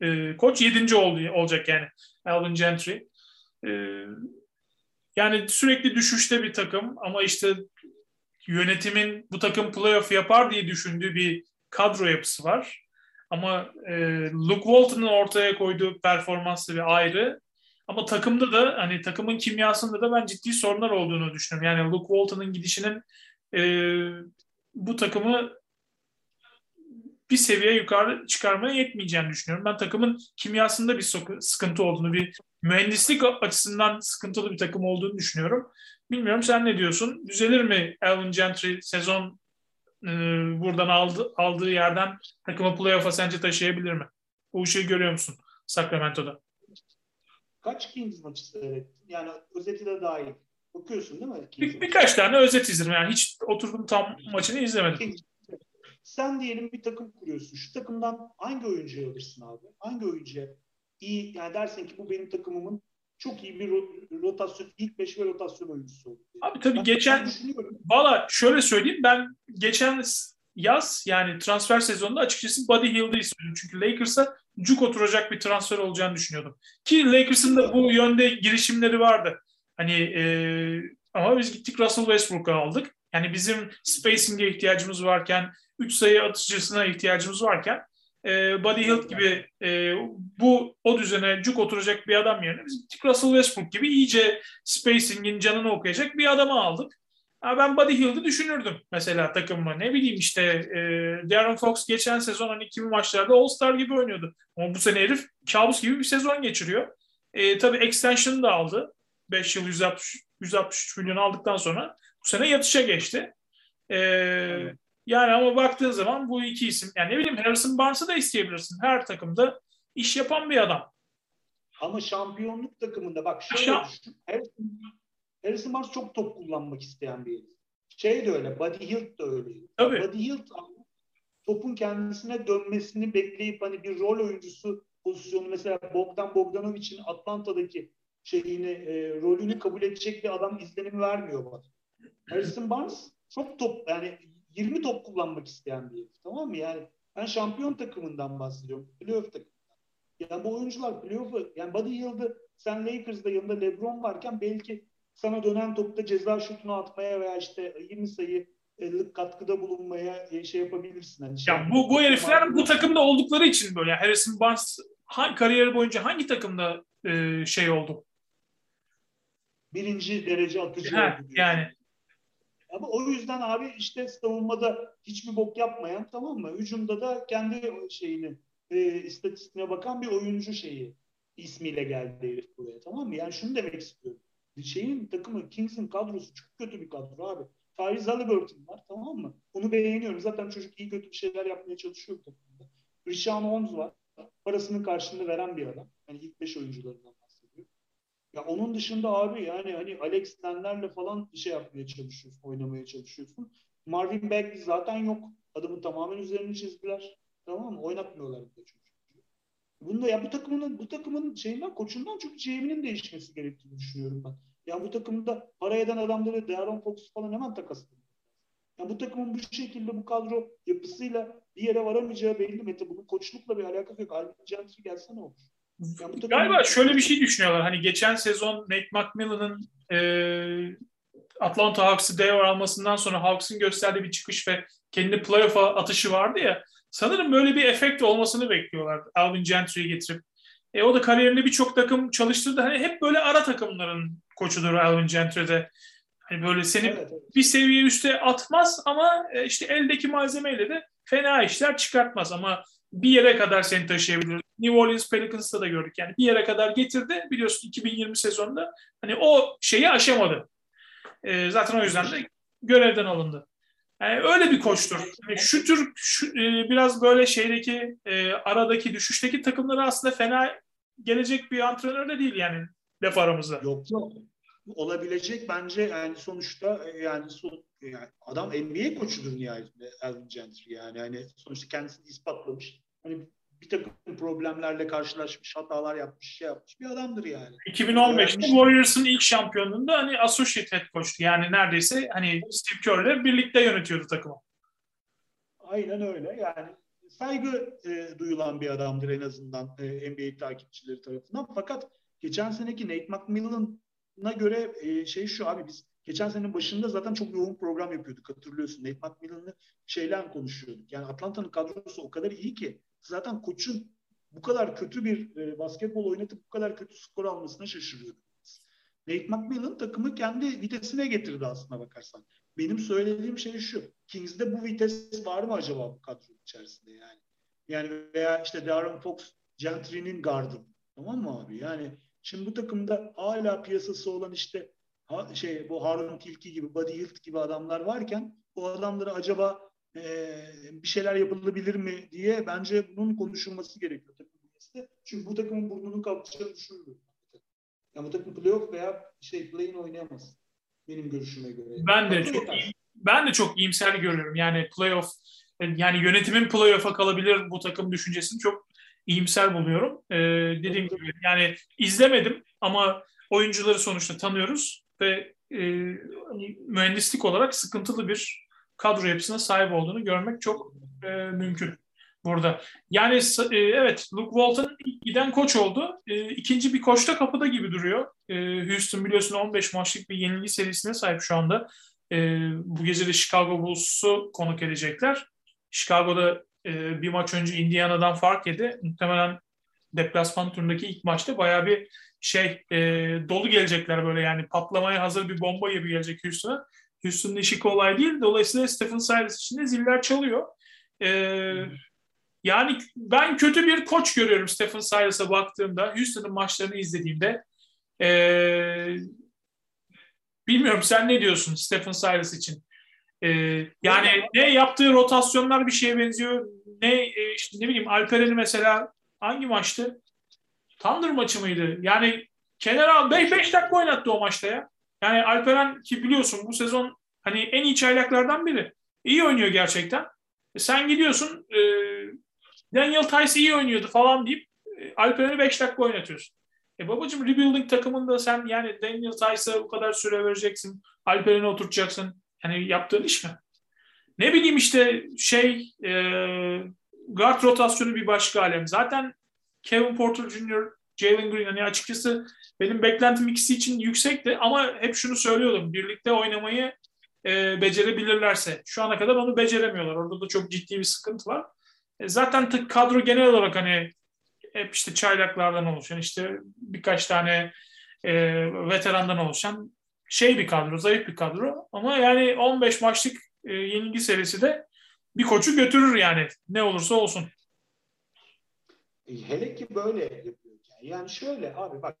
E, koç 7. oldu, olacak yani Alvin Gentry. E, yani sürekli düşüşte bir takım ama işte yönetimin bu takım playoff yapar diye düşündüğü bir kadro yapısı var. Ama e, Luke Walton'ın ortaya koyduğu performansı bir ayrı. Ama takımda da hani takımın kimyasında da ben ciddi sorunlar olduğunu düşünüyorum. Yani Luke Walton'ın gidişinin e, bu takımı bir seviye yukarı çıkarmaya yetmeyeceğini düşünüyorum. Ben takımın kimyasında bir sıkıntı olduğunu, bir mühendislik açısından sıkıntılı bir takım olduğunu düşünüyorum. Bilmiyorum sen ne diyorsun? Düzelir mi Alvin Gentry sezon e, buradan aldı, aldığı yerden takımı playoff'a sence taşıyabilir mi? Bu işi görüyor musun Sacramento'da? Kaç Kings maçı seyrettin? Yani özeti de dahil. Bakıyorsun değil mi? Bir, birkaç tane özet izledim. Yani hiç oturdum tam maçını izlemedim. Kings. Sen diyelim bir takım kuruyorsun. Şu takımdan hangi oyuncuyu alırsın abi? Hangi oyuncuya iyi yani dersin ki bu benim takımımın çok iyi bir rotasyon, ilk beş ve rotasyon oyuncusu oldu. Abi tabii ben geçen, valla şöyle söyleyeyim ben geçen yaz yani transfer sezonunda açıkçası Buddy Hield'ı istiyordum. Çünkü Lakers'a cuk oturacak bir transfer olacağını düşünüyordum. Ki Lakers'ın da bu yönde girişimleri vardı. Hani e, ama biz gittik Russell Westbrook'u aldık. Yani bizim spacing'e ihtiyacımız varken, 3 sayı atıcısına ihtiyacımız varken e, Buddy Hield gibi e, bu o düzene cuk oturacak bir adam yerine biz Russell Westbrook gibi iyice spacing'in canını okuyacak bir adamı aldık. Ha, ben Buddy Hield'ı düşünürdüm mesela takımıma. Ne bileyim işte e, Darren Fox geçen sezon hani kimi maçlarda All-Star gibi oynuyordu. Ama bu sene herif kabus gibi bir sezon geçiriyor. E, tabii extension da aldı. 5 yıl 160, 163 milyon aldıktan sonra bu sene yatışa geçti. E, evet. Yani ama baktığın zaman bu iki isim yani ne bileyim Harrison Barnes'ı da isteyebilirsin. Her takımda iş yapan bir adam. Ama şampiyonluk takımında bak şöyle Şam... düşün. Harrison, Harrison Barnes çok top kullanmak isteyen bir Şey de öyle. Buddy Hield de öyle. Tabii. Buddy Hield topun kendisine dönmesini bekleyip hani bir rol oyuncusu pozisyonu mesela Bogdan Bogdanovic'in Atlanta'daki şeyini e, rolünü kabul edecek bir adam izlenimi vermiyor bana. Harrison Barnes çok top yani 20 top kullanmak isteyen bir herif. Tamam mı? Yani ben şampiyon takımından bahsediyorum. Playoff takımından. Yani bu oyuncular playoff'u yani Buddy Yıldız sen Lakers'da yanında LeBron varken belki sana dönen topta ceza şutunu atmaya veya işte 20 sayı katkıda bulunmaya e, şey yapabilirsin. Hani şey, ya bu bu herifler bu takımda oldukları için böyle. Yani Harrison Barnes hangi kariyeri boyunca hangi takımda e, şey oldu? Birinci derece atıcı ha, oldu. Yani ama o yüzden abi işte savunmada hiçbir bok yapmayan tamam mı? Hücumda da kendi şeyini e, istatistiğine bakan bir oyuncu şeyi. ismiyle geldi herif buraya tamam mı? Yani şunu demek istiyorum. Şeyin takımı Kings'in kadrosu çok kötü bir kadro abi. Tyrese Halliburton var tamam mı? Onu beğeniyorum. Zaten çocuk iyi kötü bir şeyler yapmaya çalışıyor takımda. Rishon Holmes var. Parasının karşılığını veren bir adam. Yani ilk beş oyuncularından. Ya onun dışında abi yani hani Alex Lenler'le falan şey yapmaya çalışıyorsun, oynamaya çalışıyorsun. Marvin Bagley zaten yok. Adamın tamamen üzerine çizdiler. Tamam mı? Oynatmıyorlar bir çocuğu. Bunda ya bu takımın bu takımın şeyinden koçundan çok GM'nin değişmesi gerektiğini düşünüyorum ben. Ya bu takımda para eden adamları Darren Fox falan hemen takaslanıyor. Ya bu takımın bu şekilde bu kadro yapısıyla bir yere varamayacağı belli. Mete bunun koçlukla bir alakası yok. Albin Gentry gelse ne olur? Galiba şöyle bir şey düşünüyorlar. Hani geçen sezon Nate McMillan'ın e, Atlanta Hawks'ı devre almasından sonra Hawks'ın gösterdiği bir çıkış ve kendi playoff'a atışı vardı ya. Sanırım böyle bir efekt olmasını bekliyorlar Alvin Gentry'yi getirip. E, o da kariyerinde birçok takım çalıştırdı. Hani hep böyle ara takımların koçudur Alvin Gentry'de. Hani böyle seni evet, evet. bir seviye üste atmaz ama e, işte eldeki malzemeyle de fena işler çıkartmaz ama bir yere kadar seni taşıyabilir. New Orleans Pelicans'ta da gördük yani bir yere kadar getirdi biliyorsun 2020 sezonunda hani o şeyi aşamadı. E, zaten o yüzden de görevden alındı. Yani öyle bir koçtur. Yani şu tür şu, e, biraz böyle şeydeki e, aradaki düşüşteki takımları aslında fena gelecek bir antrenör de değil yani laf aramızda. Yok yok. Olabilecek bence yani sonuçta e, yani, son, yani adam NBA koçudur nihayetinde Alvin Gentry yani. yani sonuçta kendisini ispatlamış. Hani bir takım problemlerle karşılaşmış, hatalar yapmış, şey yapmış bir adamdır yani. 2015'te Warriors'ın ilk şampiyonluğunda hani associate head coach'tu. Yani neredeyse hani Steve Kerr'le birlikte yönetiyordu takımı. Aynen öyle. Yani saygı e, duyulan bir adamdır en azından e, NBA takipçileri tarafından. Fakat geçen seneki Nate McMillan'a göre e, şey şu abi biz geçen senenin başında zaten çok yoğun program yapıyorduk hatırlıyorsun. Nate McMillan'ı şeyler konuşuyorduk. Yani Atlanta'nın kadrosu o kadar iyi ki zaten koçun bu kadar kötü bir e, basketbol oynatıp bu kadar kötü skor almasına şaşırıyorduk. Nate McMillan takımı kendi vitesine getirdi aslına bakarsan. Benim söylediğim şey şu. Kings'de bu vites var mı acaba bu kadro içerisinde yani? Yani veya işte Darren Fox Gentry'nin gardı. Tamam mı abi? Yani şimdi bu takımda hala piyasası olan işte ha, şey bu Harun Tilki gibi, Buddy Hield gibi adamlar varken bu adamları acaba e, bir şeyler yapılabilir mi diye bence bunun konuşulması gerekiyor takım bünyesinde. Çünkü bu takımın burnunun kalkacağını düşünmüyorum. Yani bu takım playoff veya şey play-in oynayamaz. Benim görüşüme göre. Ben de çok ben de çok iyimser görüyorum. Yani playoff yani yönetimin playoff'a kalabilir bu takım düşüncesini çok iyimser buluyorum. Ee, dediğim gibi yani izlemedim ama oyuncuları sonuçta tanıyoruz ve e, hani mühendislik olarak sıkıntılı bir kadro yapısına sahip olduğunu görmek çok e, mümkün burada. Yani e, evet Luke Walton giden koç oldu. E, ikinci bir koç da kapıda gibi duruyor. E, Houston biliyorsun 15 maçlık bir yenilgi serisine sahip şu anda. E, bu gece de Chicago Bulls'u konuk edecekler. Chicago'da e, bir maç önce Indiana'dan fark yedi. Muhtemelen deplasman turundaki ilk maçta bayağı bir şey e, dolu gelecekler böyle yani patlamaya hazır bir bomba gibi gelecek Houston'a. Houston'ın işi kolay değil. Dolayısıyla Stephen Silas için de ziller çalıyor. Ee, yani ben kötü bir koç görüyorum Stephen Silas'a baktığımda. Houston'ın maçlarını izlediğimde. Ee, bilmiyorum sen ne diyorsun Stephen Silas için? Ee, yani ne yaptığı rotasyonlar bir şeye benziyor. Ne e, işte ne bileyim Alperen'i mesela hangi maçtı? Thunder maçı mıydı? Yani kenara 5 dakika oynattı o maçta ya. Yani Alperen ki biliyorsun bu sezon hani en iyi çaylaklardan biri. İyi oynuyor gerçekten. E sen gidiyorsun e, Daniel Tice iyi oynuyordu falan deyip e, Alperen'i 5 dakika oynatıyorsun. E babacım rebuilding takımında sen yani Daniel Tice'a bu kadar süre vereceksin. Alperen'i oturtacaksın. Yani yaptığın iş mi? Ne bileyim işte şey e, guard rotasyonu bir başka alem. Zaten Kevin Porter Jr., Jalen Green hani açıkçası benim beklentim ikisi için yüksekti ama hep şunu söylüyordum. Birlikte oynamayı e, becerebilirlerse. Şu ana kadar onu beceremiyorlar. Orada da çok ciddi bir sıkıntı var. E, zaten kadro genel olarak hani hep işte çaylaklardan oluşan işte birkaç tane e, veterandan oluşan şey bir kadro, zayıf bir kadro. Ama yani 15 maçlık e, yenilgi serisi de bir koçu götürür yani ne olursa olsun. E, hele ki böyle yapıyor. Yani şöyle abi bak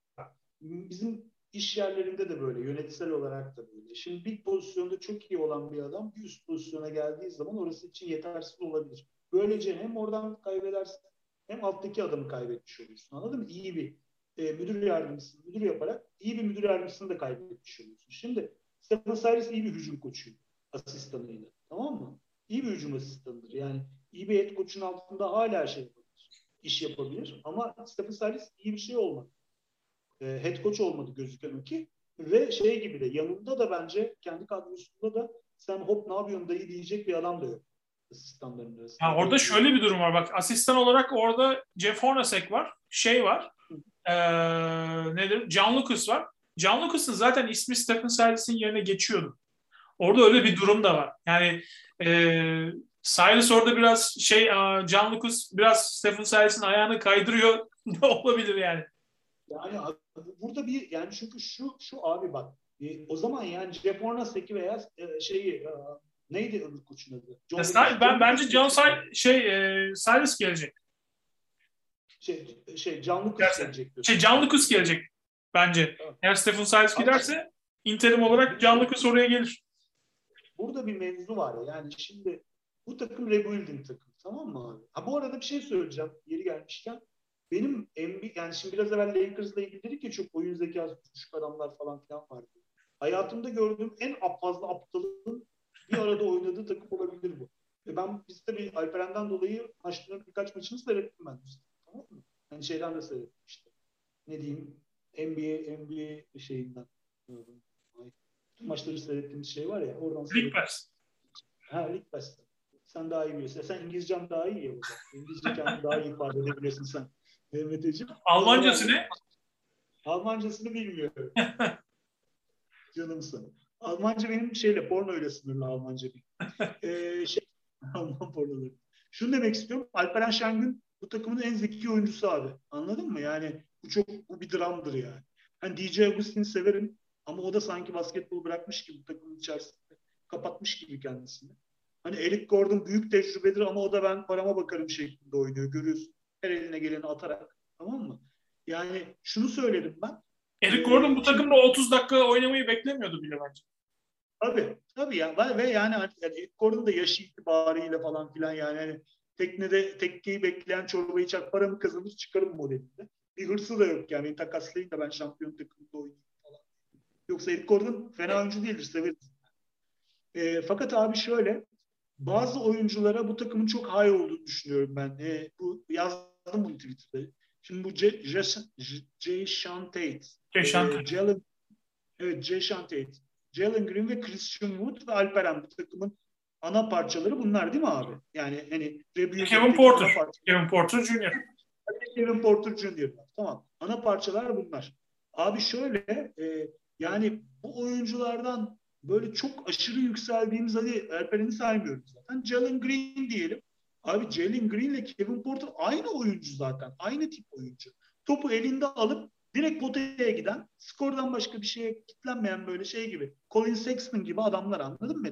bizim iş yerlerinde de böyle, yönetsel olarak da böyle. Şimdi bir pozisyonda çok iyi olan bir adam bir üst pozisyona geldiği zaman orası için yetersiz olabilir. Böylece hem oradan kaybedersin hem alttaki adamı kaybetmiş olursun. Anladın mı? İyi bir e, müdür yardımcısını müdür yaparak iyi bir müdür yardımcısını da kaybetmiş oluyorsun. Şimdi Stephen Silas iyi bir hücum koçuydu asistanıyla. Tamam mı? İyi bir hücum asistanıdır. Yani iyi bir head koçun altında hala şey yapabilir. iş yapabilir. Ama Stephen Silas iyi bir şey olmadı. E, head coach olmadı gözüken o ki. Ve şey gibi de yanında da bence kendi kadrosunda da sen hop ne yapıyorsun dayı diyecek bir adam da yok asistanların arasında. Ha, orada şöyle bir durum var. Bak asistan olarak orada Jeff Hornacek var. Şey var. Ee, nedir? John Lucas var. John Lucas'ın zaten ismi Stephen Silas'ın yerine geçiyordu. Orada öyle bir durum da var. Yani e, Silas orada biraz şey John Lucas biraz Stephen Silas'ın ayağını kaydırıyor ne olabilir yani. Yani burada bir yani çünkü şu şu abi bak e, o zaman yani Jeff Hornacek'i veya e, şeyi e, neydi koçun adı? John ben, ben bence John Say, şey e, Silas gelecek. Şey, şey John Lucas gelecek. Şey John Lucas gelecek bence. Evet. Eğer Stephen Silas giderse interim olarak John Lucas oraya gelir. Burada bir mevzu var ya. Yani şimdi bu takım rebuilding takım. Tamam mı abi? Ha bu arada bir şey söyleyeceğim. Yeri gelmişken. Benim NBA, yani şimdi biraz evvel Lakers'la ilgili dedik ya çok oyun zekası küçük adamlar falan filan vardı. Hayatımda gördüğüm en fazla aptalın bir arada oynadığı takım olabilir bu. Ve ben biz tabii Alperen'den dolayı maçların birkaç maçını seyrettim ben. Tamam mı? Yani şeyden de seyrettim işte. Ne diyeyim? NBA, NBA şeyinden. Maçları seyrettiğimiz şey var ya. Oradan Lig Pass. Ha Lig Pass'ta. Sen daha iyi biliyorsun. Sen İngilizcen daha iyi ya. İngilizce kendini daha iyi ifade edebilirsin sen. Mehmet'ciğim. Almancası ne? Almancasını bilmiyorum. Canımsın. Almanca benim şeyle porno ile sınırlı Almanca bir. ee, şey, Alman pornoları. Şunu demek istiyorum. Alperen Şengün bu takımın en zeki oyuncusu abi. Anladın mı? Yani bu çok bu bir dramdır yani. Hani DJ Agustin'i severim ama o da sanki basketbol bırakmış gibi takımın içerisinde. Kapatmış gibi kendisini. Hani Eric Gordon büyük tecrübedir ama o da ben parama bakarım şeklinde oynuyor. Görüyorsun. Her eline geleni atarak. Tamam mı? Yani şunu söyledim ben. Eric Gordon bu takımda 30 dakika oynamayı beklemiyordu bile bence. Tabii. Tabii ya. Ve yani, yani Eric Gordon da yaşı itibariyle falan filan yani hani teknede tekkeyi bekleyen çorbayı çak para mı kazanır çıkarım modelinde. Bir hırsı da yok yani. Takaslayın da ben şampiyon takımında oynayayım. Yoksa Eric Gordon fena oyuncu değildir. Severiz. E, fakat abi şöyle bazı oyunculara bu takımın çok high olduğunu düşünüyorum ben. E, bu yazdım bunu Twitter'da. Şimdi bu Jay Sean Tate. Jalen, evet Jay Tate. Jalen Green ve Christian Wood ve Alperen bu takımın ana parçaları bunlar değil mi abi? Yani hani Kevin Porter. Kevin Porter Jr. Kevin Porter Jr. Tamam. Ana parçalar bunlar. Abi şöyle e, yani bu oyunculardan böyle çok aşırı yükseldiğimiz hadi Alperen'i saymıyoruz zaten. Jalen Green diyelim. Abi Jalen Green ile Kevin Porter aynı oyuncu zaten. Aynı tip oyuncu. Topu elinde alıp direkt potaya giden, skordan başka bir şeye kitlenmeyen böyle şey gibi. Colin Sexton gibi adamlar anladın mı?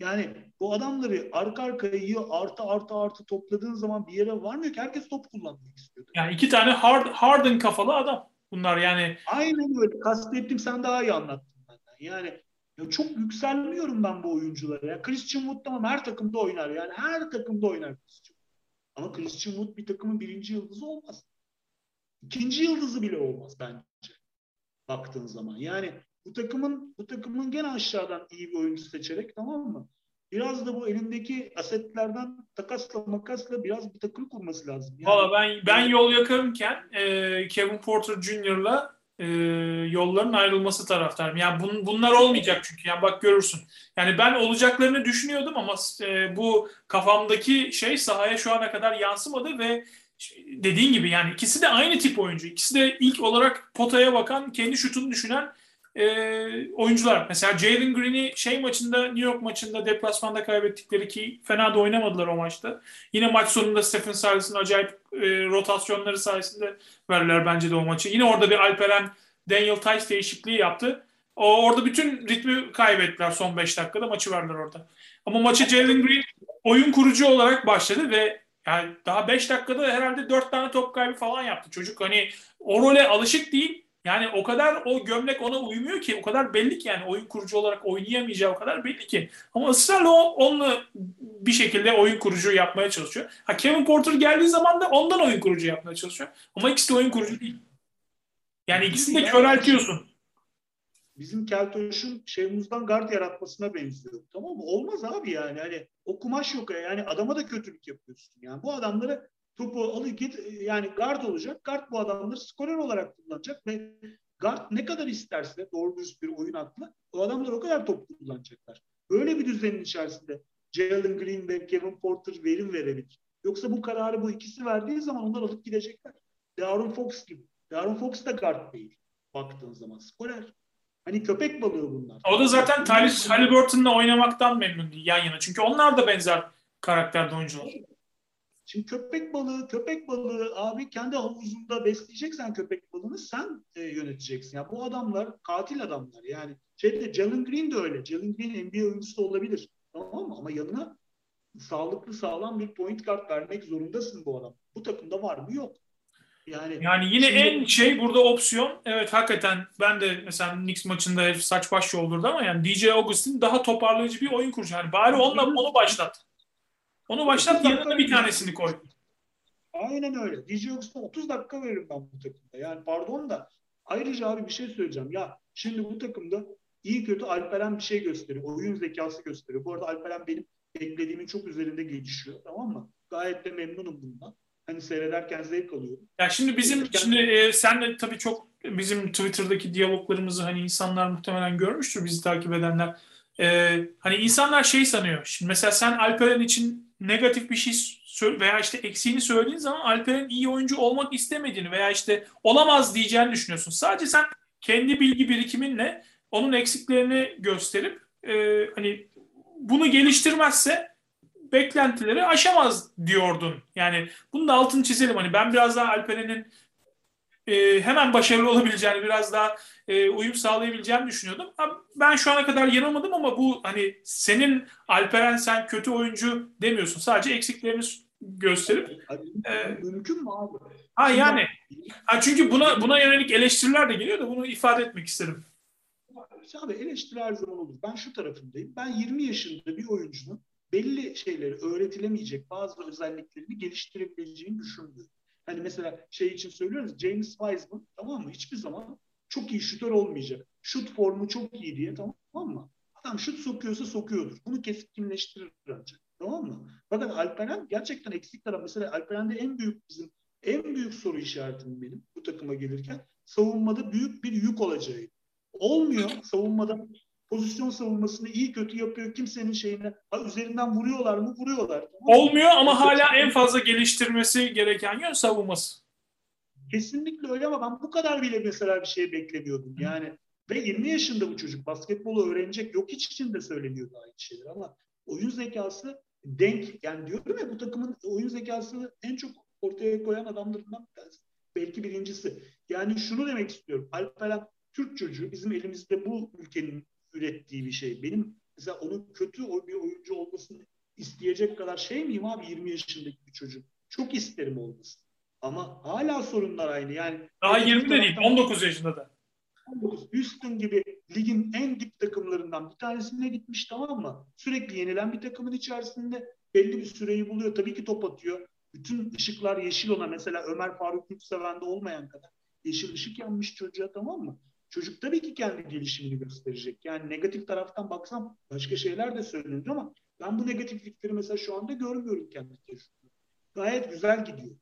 Yani bu adamları arka arkaya artı artı artı topladığın zaman bir yere varmıyor ki herkes top kullanmak istiyor. Yani iki tane hard, Harden kafalı adam bunlar yani. Aynen öyle. Kastettim sen daha iyi anlattın benden. Yani ya çok yükselmiyorum ben bu oyunculara. Ya Christian Wood tamam her takımda oynar. Yani her takımda oynar Christian Ama Christian Wood bir takımın birinci yıldızı olmaz. İkinci yıldızı bile olmaz bence. Baktığın zaman. Yani bu takımın bu takımın gene aşağıdan iyi bir oyuncu seçerek tamam mı? Biraz da bu elindeki asetlerden takasla makasla biraz bir takım kurması lazım. Yani, Valla ben ben yol yakarımken e, Kevin Porter Jr.'la e, yolların ayrılması taraftarım. Yani bun, bunlar olmayacak çünkü. Yani bak görürsün. Yani ben olacaklarını düşünüyordum ama e, bu kafamdaki şey sahaya şu ana kadar yansımadı ve dediğin gibi yani ikisi de aynı tip oyuncu. İkisi de ilk olarak potaya bakan, kendi şutunu düşünen e, oyuncular. Mesela Jalen Green'i şey maçında, New York maçında deplasmanda kaybettikleri ki fena da oynamadılar o maçta. Yine maç sonunda Stephen Silas'ın acayip e, rotasyonları sayesinde verdiler bence de o maçı. Yine orada bir Alperen Daniel Tice değişikliği yaptı. O, orada bütün ritmi kaybettiler son 5 dakikada maçı verdiler orada. Ama maçı Jalen Green oyun kurucu olarak başladı ve yani daha 5 dakikada herhalde 4 tane top kaybı falan yaptı. Çocuk hani o role alışık değil. Yani o kadar o gömlek ona uymuyor ki o kadar belli ki yani oyun kurucu olarak oynayamayacağı o kadar belli ki. Ama ısrarla onunla bir şekilde oyun kurucu yapmaya çalışıyor. Ha Kevin Porter geldiği zaman da ondan oyun kurucu yapmaya çalışıyor. Ama ikisi de oyun kurucu değil. Yani ikisini de köreltiyorsun. Bizim Keltoş'un Şevmuz'dan guard yaratmasına benziyor. Tamam mı? Olmaz abi yani. Hani o kumaş yok ya. Yani adama da kötülük yapıyorsun. Yani bu adamları topu alı git yani guard olacak. Guard bu adamları skorer olarak kullanacak ve guard ne kadar isterse doğru düz bir oyun aklı o adamlar o kadar top kullanacaklar. Böyle bir düzenin içerisinde Jalen Green ve Kevin Porter verim verebilir. Yoksa bu kararı bu ikisi verdiği zaman onlar alıp gidecekler. Darren Fox gibi. Darren Fox da guard değil baktığın zaman. Skorer. Hani köpek balığı bunlar. O da zaten Tyrese Halliburton'la oynamaktan memnun değil yan yana. Çünkü onlar da benzer karakterde oyuncular. Şimdi köpek balığı, köpek balığı abi kendi havuzunda besleyeceksen köpek balığını sen e, yöneteceksin. Ya bu adamlar katil adamlar. Yani şeyde Jalen Green de öyle. Jalen Green NBA oyuncusu olabilir. Tamam mı? Ama yanına sağlıklı sağlam bir point guard vermek zorundasın bu adam. Bu takımda var mı? Yok. Yani, yani yine şimdi... en şey burada opsiyon evet hakikaten ben de mesela Knicks maçında hep saç baş yoldurdu ama yani DJ Augustin daha toparlayıcı bir oyun kurucu. Yani bari onunla onu başlat. Onu başlat yanına bir tanesini koy. Aynen öyle. Augustin 30 dakika veririm ben bu takımda. Yani pardon da ayrıca abi bir şey söyleyeceğim. Ya şimdi bu takımda iyi kötü Alperen bir şey gösteriyor. Oyun zekası gösteriyor. Bu arada Alperen benim beklediğimin çok üzerinde gelişiyor. Tamam mı? Gayet de memnunum bundan hani seyrederken zevk alıyorum. Ya şimdi bizim Seyrederken... şimdi e, sen de tabii çok bizim Twitter'daki diyaloglarımızı hani insanlar muhtemelen görmüştür bizi takip edenler. E, hani insanlar şey sanıyor. Şimdi mesela sen Alperen için negatif bir şey veya işte eksiğini söylediğin zaman Alperen iyi oyuncu olmak istemediğini veya işte olamaz diyeceğini düşünüyorsun. Sadece sen kendi bilgi birikiminle onun eksiklerini gösterip e, hani bunu geliştirmezse beklentileri aşamaz diyordun. Yani bunu da altını çizelim. Hani ben biraz daha Alperen'in e, hemen başarılı olabileceğini, biraz daha e, uyum sağlayabileceğini düşünüyordum. Ben şu ana kadar yanılmadım ama bu hani senin Alperen sen kötü oyuncu demiyorsun. Sadece eksiklerini gösterip e, mümkün mü abi? Ha yani. Ha çünkü buna buna yönelik eleştiriler de geliyor da bunu ifade etmek isterim. Abi eleştiri her zaman olur. Ben şu tarafındayım. Ben 20 yaşında bir oyuncunun belli şeyleri öğretilemeyecek bazı özelliklerini geliştirebileceğini düşünmüyorum. Hani mesela şey için söylüyoruz James Wiseman tamam mı? Hiçbir zaman çok iyi şutör olmayacak. Şut formu çok iyi diye tamam mı? Adam şut sokuyorsa sokuyordur. Bunu keskinleştirir ancak. Tamam mı? Fakat Alperen gerçekten eksik taraf. Mesela Alperen'de en büyük bizim en büyük soru işaretim benim bu takıma gelirken savunmada büyük bir yük olacağı. Olmuyor. Savunmada pozisyon savunmasını iyi kötü yapıyor. Kimsenin şeyine ha, üzerinden vuruyorlar mı? Vuruyorlar. Olmuyor ama hala en fazla geliştirmesi gereken yön savunması. Kesinlikle öyle ama ben bu kadar bile mesela bir şey beklemiyordum. Yani ve 20 yaşında bu çocuk basketbolu öğrenecek. Yok hiç için de söyleniyordu aynı şeyler ama oyun zekası denk. Yani diyorum ya bu takımın oyun zekasını en çok ortaya koyan adamlarından. Belki birincisi. Yani şunu demek istiyorum. Alperen Türk çocuğu bizim elimizde bu ülkenin ürettiği bir şey. Benim mesela onun kötü bir oyuncu olmasını isteyecek kadar şey miyim abi 20 yaşındaki bir çocuk? Çok isterim olmasın. Ama hala sorunlar aynı. Yani daha 20 de değil, 19 yaşında da. 19. Houston gibi ligin en dip takımlarından bir tanesine gitmiş tamam mı? Sürekli yenilen bir takımın içerisinde belli bir süreyi buluyor. Tabii ki top atıyor. Bütün ışıklar yeşil ona. Mesela Ömer Faruk Yurtseven'de olmayan kadar. Yeşil ışık yanmış çocuğa tamam mı? Çocuk tabii ki kendi gelişimini gösterecek. Yani negatif taraftan baksam başka şeyler de söylenir ama ben bu negatiflikleri mesela şu anda görmüyorum kendi tecrübemde. Gayet güzel gidiyor.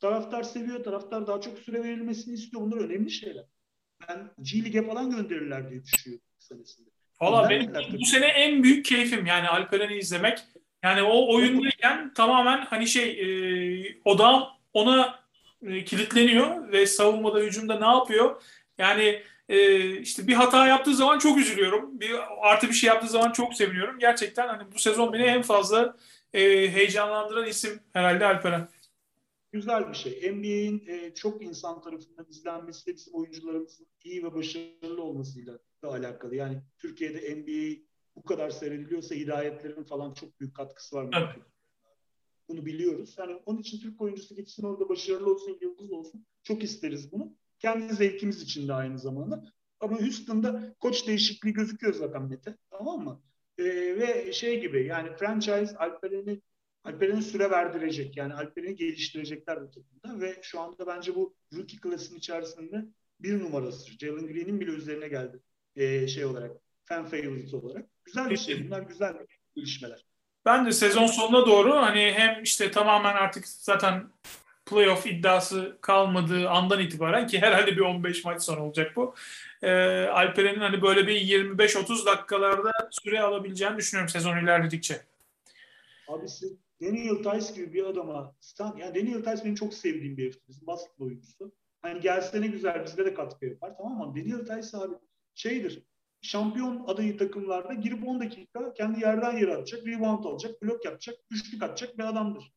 Taraftar seviyor, taraftar daha çok süre verilmesini istiyor. Bunlar önemli şeyler. Ben G Lig'e falan gönderirler diye düşünüyorum senesinde. Valla benim bu sene en büyük keyfim yani Alperen'i izlemek. Yani o oyundayken tamamen hani şey e, odam ona e, kilitleniyor ve savunmada hücumda ne yapıyor? Yani e, işte bir hata yaptığı zaman çok üzülüyorum. Bir artı bir şey yaptığı zaman çok seviniyorum. Gerçekten hani bu sezon beni en fazla e, heyecanlandıran isim herhalde Alperen. Güzel bir şey. NBA'in e, çok insan tarafından izlenmesi de bizim oyuncularımızın iyi ve başarılı olmasıyla da alakalı. Yani Türkiye'de NBA bu kadar seyrediliyorsa hidayetlerin falan çok büyük katkısı var. Evet. Bunu biliyoruz. Yani onun için Türk oyuncusu gitsin orada başarılı olsun, yıldız olsun. Çok isteriz bunu. Kendi zevkimiz için de aynı zamanda. Ama Houston'da koç değişikliği gözüküyor zaten Mete. Tamam mı? Ee, ve şey gibi yani franchise Alperen'i Alperen'e süre verdirecek. Yani Alperen'i geliştirecekler bu takımda ve şu anda bence bu rookie klasının içerisinde bir numarası. Jalen Green'in bile üzerine geldi. Ee, şey olarak, fan favorite olarak. Güzel bir şey. Bunlar güzel gelişmeler. Ben de sezon sonuna doğru hani hem işte tamamen artık zaten playoff iddiası kalmadığı andan itibaren ki herhalde bir 15 maç sonra olacak bu. E, Alperen'in hani böyle bir 25-30 dakikalarda süre alabileceğini düşünüyorum sezon ilerledikçe. Abi Daniel Tice gibi bir adama Stan, yani Daniel Tice benim çok sevdiğim bir herif. Bizim basketbol oyuncusu. Hani gelse ne güzel bizde de katkı yapar tamam mı? Daniel Tice abi şeydir. Şampiyon adayı takımlarda girip 10 dakika kendi yerden yere atacak, rebound alacak, blok yapacak, üçlük atacak bir adamdır.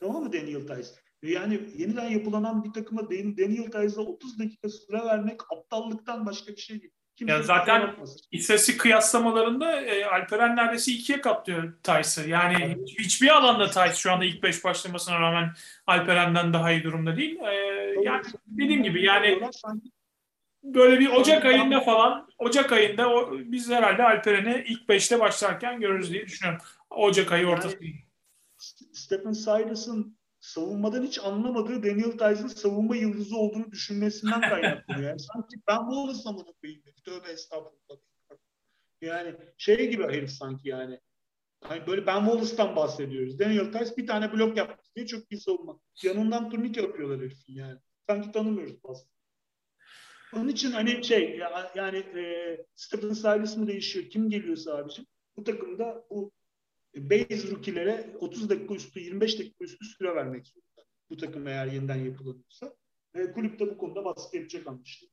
Tamam mı Daniel Tice? Yani yeniden yapılanan bir takıma Daniel Tice'a 30 dakika süre vermek aptallıktan başka bir şey değil. Kimse ya zaten istatistik kıyaslamalarında e, Alperen neredeyse ikiye katlıyor Tice'ı. Yani evet. hiçbir alanda Tice şu anda ilk beş başlamasına rağmen Alperen'den daha iyi durumda değil. E, yani dediğim gibi yani böyle bir Ocak ayında falan Ocak ayında o, biz herhalde Alperen'i ilk beşte başlarken görürüz diye düşünüyorum. Ocak ayı ortası. Yani, Stephen Silas'ın savunmadan hiç anlamadığı Daniel Tice'ın savunma yıldızı olduğunu düşünmesinden kaynaklanıyor. Yani sanki ben Wallace'la mı koyayım? Tövbe estağfurullah. Yani şey gibi herif sanki yani. Hani böyle Ben Wallace'tan bahsediyoruz. Daniel Tice bir tane blok yaptı diye çok iyi savunma. Yanından turnik yapıyorlar herifin yani. Sanki tanımıyoruz aslında. Onun için hani şey yani e, Stephen Silas mı değişiyor? Kim geliyorsa abicim bu takımda bu base rookie'lere 30 dakika üstü 25 dakika üstü süre vermek zorunda. Bu takım eğer yeniden yapılırsa. E, kulüp de bu konuda baskı yapacak anlaşılıyor.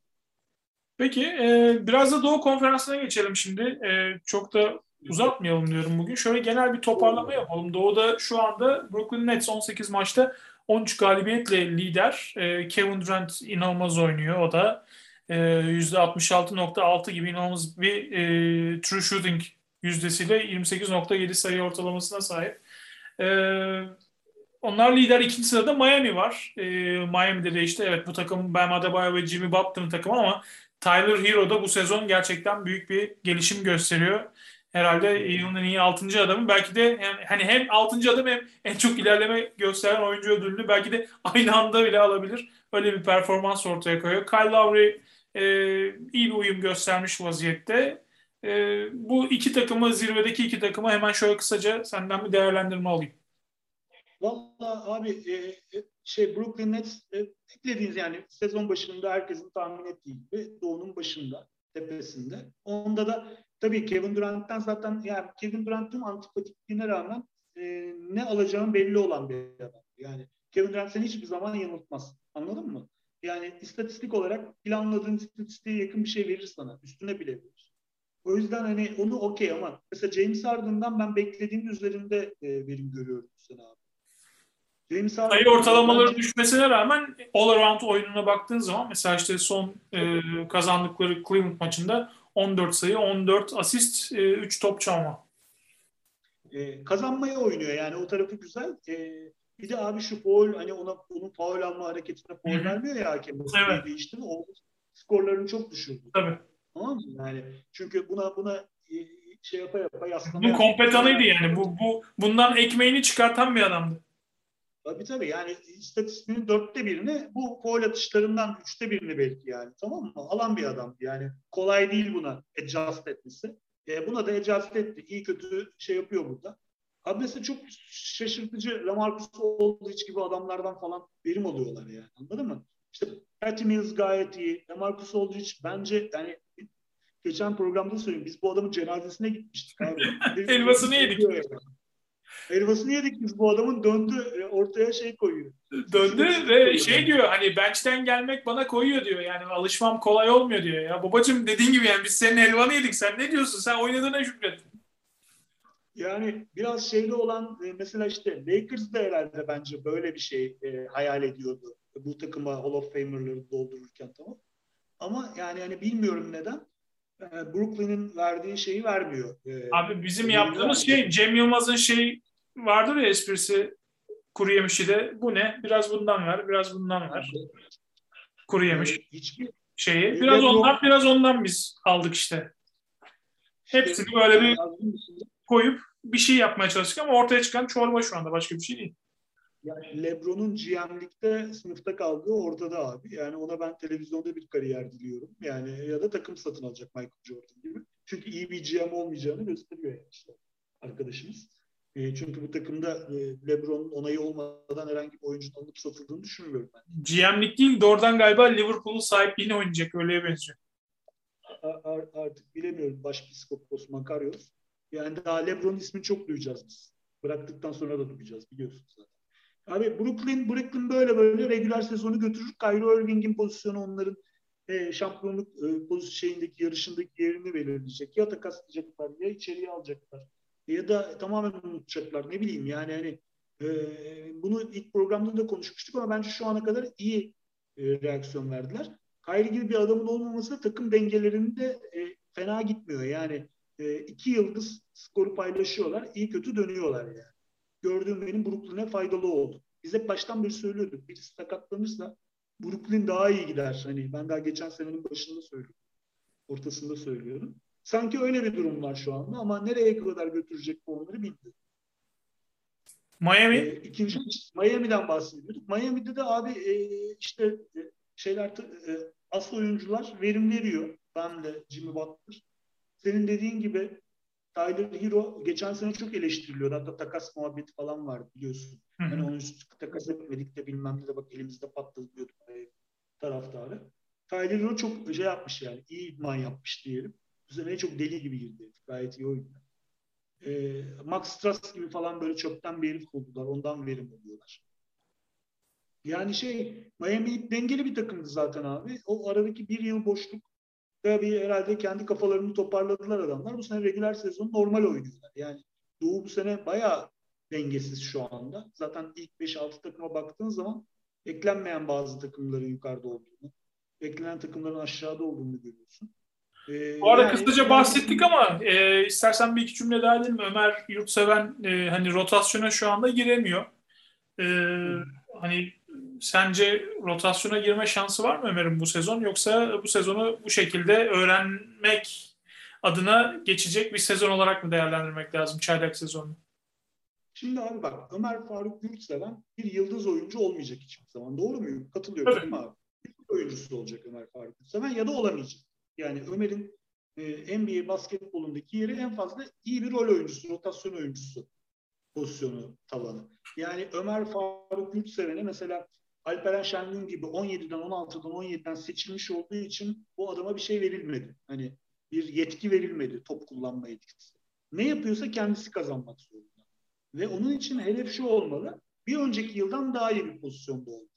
Peki e, biraz da Doğu Konferansı'na geçelim şimdi. E, çok da uzatmayalım diyorum bugün. Şöyle genel bir toparlama yapalım. Doğu'da şu anda Brooklyn Nets 18 maçta 13 galibiyetle lider. E, Kevin Durant inanılmaz oynuyor. O da e, %66.6 gibi inanılmaz bir e, true shooting yüzdesiyle 28.7 sayı ortalamasına sahip. E, onlar lider ikinci sırada Miami var. E, Miami'de de işte evet bu takım Bam Adebayo ve Jimmy Butler'ın takımı ama Tyler Hero da bu sezon gerçekten büyük bir gelişim gösteriyor. Herhalde yılın en iyi 6. adamı. Belki de yani hani hem 6. adam hem en çok ilerleme gösteren oyuncu ödülünü belki de aynı anda bile alabilir. Öyle bir performans ortaya koyuyor. Kyle Lowry e, iyi bir uyum göstermiş vaziyette. E, bu iki takımı, zirvedeki iki takımı hemen şöyle kısaca senden bir değerlendirme alayım. Valla abi e, e, şey Brooklyn Nets e, beklediğiniz yani sezon başında herkesin tahmin ettiği gibi Doğu'nun başında, tepesinde. Onda da tabii Kevin Durant'tan zaten yani Kevin Durant'ın antipatikliğine rağmen e, ne alacağın belli olan bir adam. Yani Kevin Durant seni hiçbir zaman yanıltmaz. Anladın mı? Yani istatistik olarak planladığın istatistiğe yakın bir şey verir sana. Üstüne bile verir. O yüzden hani onu okey ama mesela James Harden'dan ben beklediğim üzerinde e, verim görüyorum sene abi. James Harden sayı ortalamaları bence... düşmesine rağmen all around oyununa baktığın zaman mesela işte son e, kazandıkları Cleveland maçında 14 sayı, 14 asist, e, 3 top çalma. E, kazanmaya oynuyor yani o tarafı güzel. E, bir de abi şu foul hani ona onun foul alma hareketine foul vermiyor ya hakem. Evet. Değişti mi? O skorlarını çok düşürdü. Tabii. Tamam mı? Yani çünkü buna buna e, şey yapa yapa yaslama. Bu kompetanıydı yani. Bu, bu bundan ekmeğini çıkartan bir adamdı. Tabii tabii yani istatistiğinin dörtte birini bu foul atışlarından üçte birini belki yani tamam mı? Alan bir adam yani kolay değil buna adjust etmesi. E, buna da adjust etti. İyi kötü şey yapıyor burada. Abi mesela çok şaşırtıcı Lamarcus Aldridge gibi adamlardan falan verim alıyorlar yani anladın mı? İşte Patty Mills gayet iyi. Lamarcus Aldridge bence yani geçen programda söyleyeyim biz bu adamın cenazesine gitmiştik abi. Elmasını yedik. Yani. Helvasını yedik biz bu adamın döndü e, ortaya şey koyuyor. Döndü ve şey diyor hani bench'ten gelmek bana koyuyor diyor. Yani alışmam kolay olmuyor diyor. Ya babacım dediğin gibi yani biz senin helvanı yedik. Sen ne diyorsun? Sen oynadığına şükret. Yani biraz şeyli olan e, mesela işte Lakers da herhalde bence böyle bir şey e, hayal ediyordu. Bu takıma Hall of Famer'ları doldururken tamam. Ama yani hani bilmiyorum neden. Brooklyn'in verdiği şeyi vermiyor. Abi bizim yaptığımız şey Cem Yılmaz'ın şey vardır ya esprisi Kuru yemişi de bu ne? Biraz bundan ver, biraz bundan ver. Kuru yemiş Hiçbir şeyi. Biraz ondan, biraz ondan biz aldık işte. Hepsini böyle bir koyup bir şey yapmaya çalıştık ama ortaya çıkan çorba şu anda başka bir şey değil. Yani Lebron'un GM'likte sınıfta kaldığı ortada abi. Yani ona ben televizyonda bir kariyer diliyorum. Yani ya da takım satın alacak Michael Jordan gibi. Çünkü iyi bir GM olmayacağını gösteriyor yani işte arkadaşımız. E, çünkü bu takımda e, LeBron'un onayı olmadan herhangi bir oyuncunun alınıp satıldığını düşünmüyorum ben. GM'lik değil doğrudan galiba Liverpool'un sahipliğini oynayacak öyleye benziyor. artık bilemiyorum başpiskopos Makarios. Yani daha LeBron ismini çok duyacağız biz. Bıraktıktan sonra da duyacağız biliyorsunuz zaten. Abi Brooklyn, Brooklyn böyle böyle regular sezonu götürür. Kyrie Irving'in pozisyonu onların e, şampiyonluk e, pozisyon şeyindeki yarışındaki yerini belirleyecek. Ya takaslayacaklar ya içeriye alacaklar. Ya da tamamen unutacaklar. Ne bileyim yani hani e, bunu ilk programda da konuşmuştuk ama bence şu ana kadar iyi e, reaksiyon verdiler. Kyrie gibi bir adamın olmaması takım dengelerinde e, fena gitmiyor. Yani e, iki yıldız skoru paylaşıyorlar. iyi kötü dönüyorlar yani. Gördüğüm benim Brooklyn'e faydalı oldu. Biz hep baştan beri söylüyorduk. Birisi sakatlanırsa Brooklyn daha iyi gider. Hani ben daha geçen senenin başında söylüyorum. Ortasında söylüyorum. Sanki öyle bir durum var şu anda ama nereye kadar götürecek bu onları bilmiyorum. Miami? Ee, ikinci Miami'den bahsediyorduk. Miami'de de abi e, işte e, şeyler e, asıl oyuncular verim veriyor. Ben de Jimmy Butler. Senin dediğin gibi Tyler Hero geçen sene çok eleştiriliyordu. Hatta takas muhabbeti falan var biliyorsun. Yani onu takas etmedik de bilmem ne de bak elimizde patladı diyorduk taraftarı. Tyler Hero çok şey yapmış yani. iyi idman yapmış diyelim. Bu sene çok deli gibi girdi. Gayet iyi oyuncu. Ee, Max Strass gibi falan böyle çöpten bir herif buldular. Ondan verim alıyorlar. Yani şey Miami dengeli bir takımdı zaten abi. O aradaki bir yıl boşluk Tabii herhalde kendi kafalarını toparladılar adamlar. Bu sene regular sezon normal oynuyorlar. Yani Doğu bu sene bayağı dengesiz şu anda. Zaten ilk 5-6 takıma baktığın zaman eklenmeyen bazı takımların yukarıda olduğunu, eklenen takımların aşağıda olduğunu görüyorsun. Ee, Bu arada yani, kısaca bahsettik ama e, istersen bir iki cümle daha edelim. Ömer Yurtseven e, hani rotasyona şu anda giremiyor. E, hani sence rotasyona girme şansı var mı Ömer'in bu sezon yoksa bu sezonu bu şekilde öğrenmek adına geçecek bir sezon olarak mı değerlendirmek lazım çaylak sezonu? Şimdi abi bak Ömer Faruk Yurtseven bir yıldız oyuncu olmayacak hiçbir zaman. Doğru muyum? Katılıyorum mi abi? Bir oyuncusu olacak Ömer Faruk Yurtseven ya da olamayacak. Yani Ömer'in e, NBA basketbolundaki yeri en fazla iyi bir rol oyuncusu, rotasyon oyuncusu pozisyonu tavanı. Yani Ömer Faruk Yurtseven'e mesela Alperen Şengün gibi 17'den 16'dan 17'den seçilmiş olduğu için bu adama bir şey verilmedi. Hani bir yetki verilmedi top kullanma yetkisi. Ne yapıyorsa kendisi kazanmak zorunda. Ve onun için hedef şu olmalı. Bir önceki yıldan daha iyi bir pozisyonda oldu.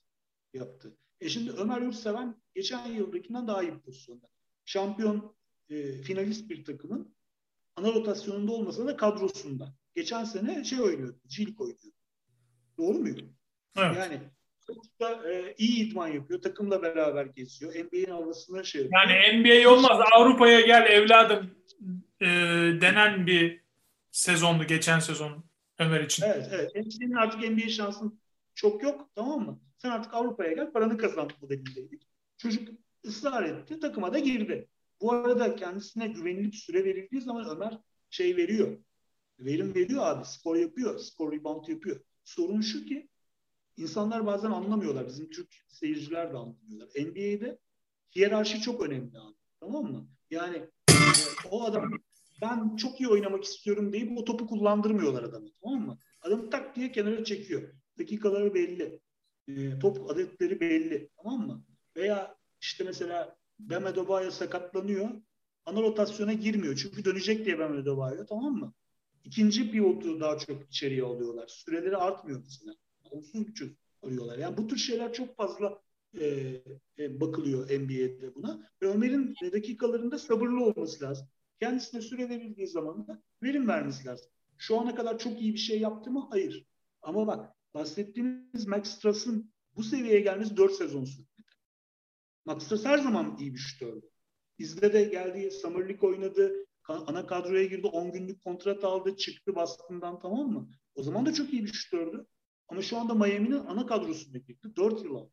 Yaptı. E şimdi Ömer Yurtseven geçen yıldakinden daha iyi bir pozisyonda. Şampiyon e, finalist bir takımın ana rotasyonunda olmasa da kadrosunda. Geçen sene şey oynuyordu, Cilik oynuyordu. Doğru muyum? Evet. Yani da e, iyi idman yapıyor. Takımla beraber geziyor. NBA'nin havasına şey yapıyor. Yani NBA olmaz. Avrupa'ya gel evladım e, denen bir sezondu geçen sezon Ömer için. Evet, evet. Senin artık NBA şansın çok yok. Tamam mı? Sen artık Avrupa'ya gel paranı kazan modelindeydik. Çocuk ısrar etti. Takıma da girdi. Bu arada kendisine güvenilir süre verildiği zaman Ömer şey veriyor. Verim veriyor abi. Spor yapıyor. Spor rebound yapıyor. Sorun şu ki insanlar bazen anlamıyorlar. Bizim Türk seyirciler de anlamıyorlar. NBA'de hiyerarşi çok önemli abi. Tamam mı? Yani e, o adam ben çok iyi oynamak istiyorum deyip o topu kullandırmıyorlar adamı. Tamam mı? Adam tak diye kenara çekiyor. Dakikaları belli. E, top adetleri belli. Tamam mı? Veya işte mesela Bam Adebayo sakatlanıyor. Ana rotasyona girmiyor. Çünkü dönecek diye Bam Adebayo. Tamam mı? İkinci pivotu daha çok içeriye alıyorlar. Süreleri artmıyor mesela olumsuz güç arıyorlar. Yani bu tür şeyler çok fazla e, e, bakılıyor NBA'de buna. Ve Ömer'in dakikalarında sabırlı olması lazım. Kendisine süre verildiği zaman da verim vermesi lazım. Şu ana kadar çok iyi bir şey yaptı mı? Hayır. Ama bak bahsettiğimiz Max Strass'ın bu seviyeye gelmesi 4 sezon sürdü. Max Strass her zaman iyi bir şutördü. Bizde de geldi, Summer League oynadı, ana kadroya girdi, 10 günlük kontrat aldı, çıktı Boston'dan tamam mı? O zaman da çok iyi bir şutördü. Ama şu anda Miami'nin ana kadrosunda gitti. 4 yıl aldı.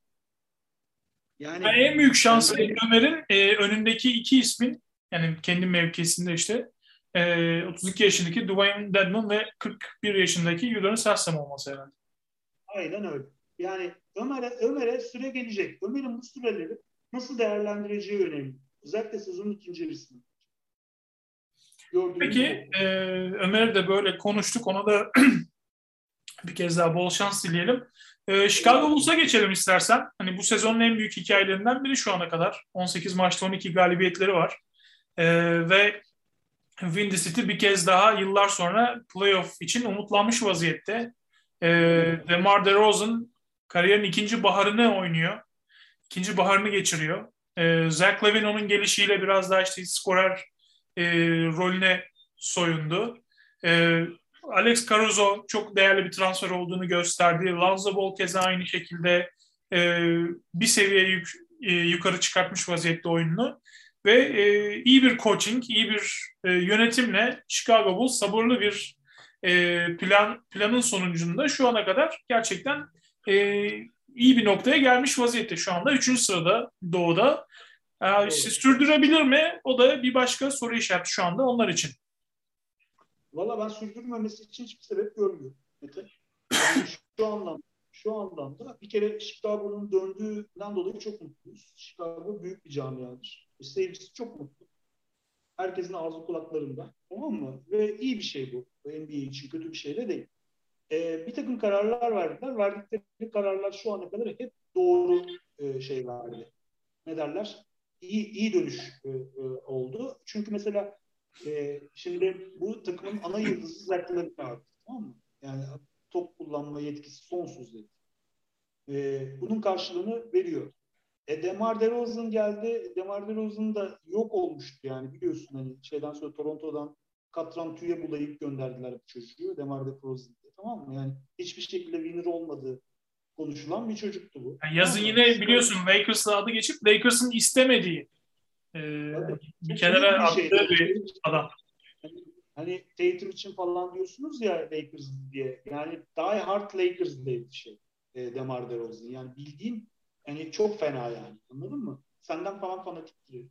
Yani, yani en büyük şansı yani, Ömer'in e, önündeki iki ismin yani kendi mevkisinde işte e, 32 yaşındaki Dwayne Dedman ve 41 yaşındaki Udonis Haslem olması herhalde. Aynen öyle. Yani Ömer'e Ömer'e süre gelecek. Ömer'in bu süreleri nasıl değerlendireceği önemli. Özellikle sezonun ikinci yarısında. Peki e, Ömer'i de böyle konuştuk. Ona da bir kez daha bol şans dileyelim. E, Chicago Bulls'a geçelim istersen. Hani bu sezonun en büyük hikayelerinden biri şu ana kadar. 18 maçta 12 galibiyetleri var. E, ve Windy City bir kez daha yıllar sonra playoff için umutlanmış vaziyette. E, DeMar DeRozan kariyerin ikinci baharını oynuyor. İkinci baharını geçiriyor. E, Zach Levin onun gelişiyle biraz daha işte skorer e, rolüne soyundu. E, Alex Caruso çok değerli bir transfer olduğunu gösterdi. Lonzo Ball keza aynı şekilde e, bir seviye yük, e, yukarı çıkartmış vaziyette oyununu. Ve e, iyi bir coaching, iyi bir e, yönetimle Chicago Bulls sabırlı bir e, plan planın sonucunda şu ana kadar gerçekten e, iyi bir noktaya gelmiş vaziyette. Şu anda 3. sırada Doğu'da. E, işte sürdürebilir mi? O da bir başka soru işareti şu anda onlar için. Valla ben sürdürmemesi için hiçbir sebep görmüyorum. Yani şu anlamda şu anlamda bir kere Chicago'nun döndüğünden dolayı çok mutluyuz. Chicago büyük bir camiadır. Seyircisi çok mutlu. Herkesin ağzı kulaklarında. Tamam mı? Ve iyi bir şey bu. NBA için kötü bir şey de değil. Ee, bir takım kararlar verdiler. Verdikleri kararlar şu ana kadar hep doğru e, şey verdi. Ne derler? İyi, iyi dönüş e, e, oldu. Çünkü mesela e, şimdi bu takımın ana yıldızı Zach Lavin Tamam mı? Yani top kullanma yetkisi sonsuz dedi. E, bunun karşılığını veriyor. E Demar DeRozan geldi. Demar DeRozan da yok olmuştu yani biliyorsun hani şeyden sonra Toronto'dan katran tüye bulayıp gönderdiler bu çocuğu. Demar DeRozan diye tamam mı? Yani hiçbir şekilde winner olmadığı konuşulan bir çocuktu bu. Yani yazın yine biliyorsun Lakers'la adı geçip Lakers'ın istemediği e, bir kenara bir attığı şey. bir adam. Hani, hani Tatum için falan diyorsunuz ya Lakers diye. Yani die hard Lakers diye bir şey. E, Demar DeRozan. Yani bildiğin yani çok fena yani. Anladın mı? Senden falan fanatiktir.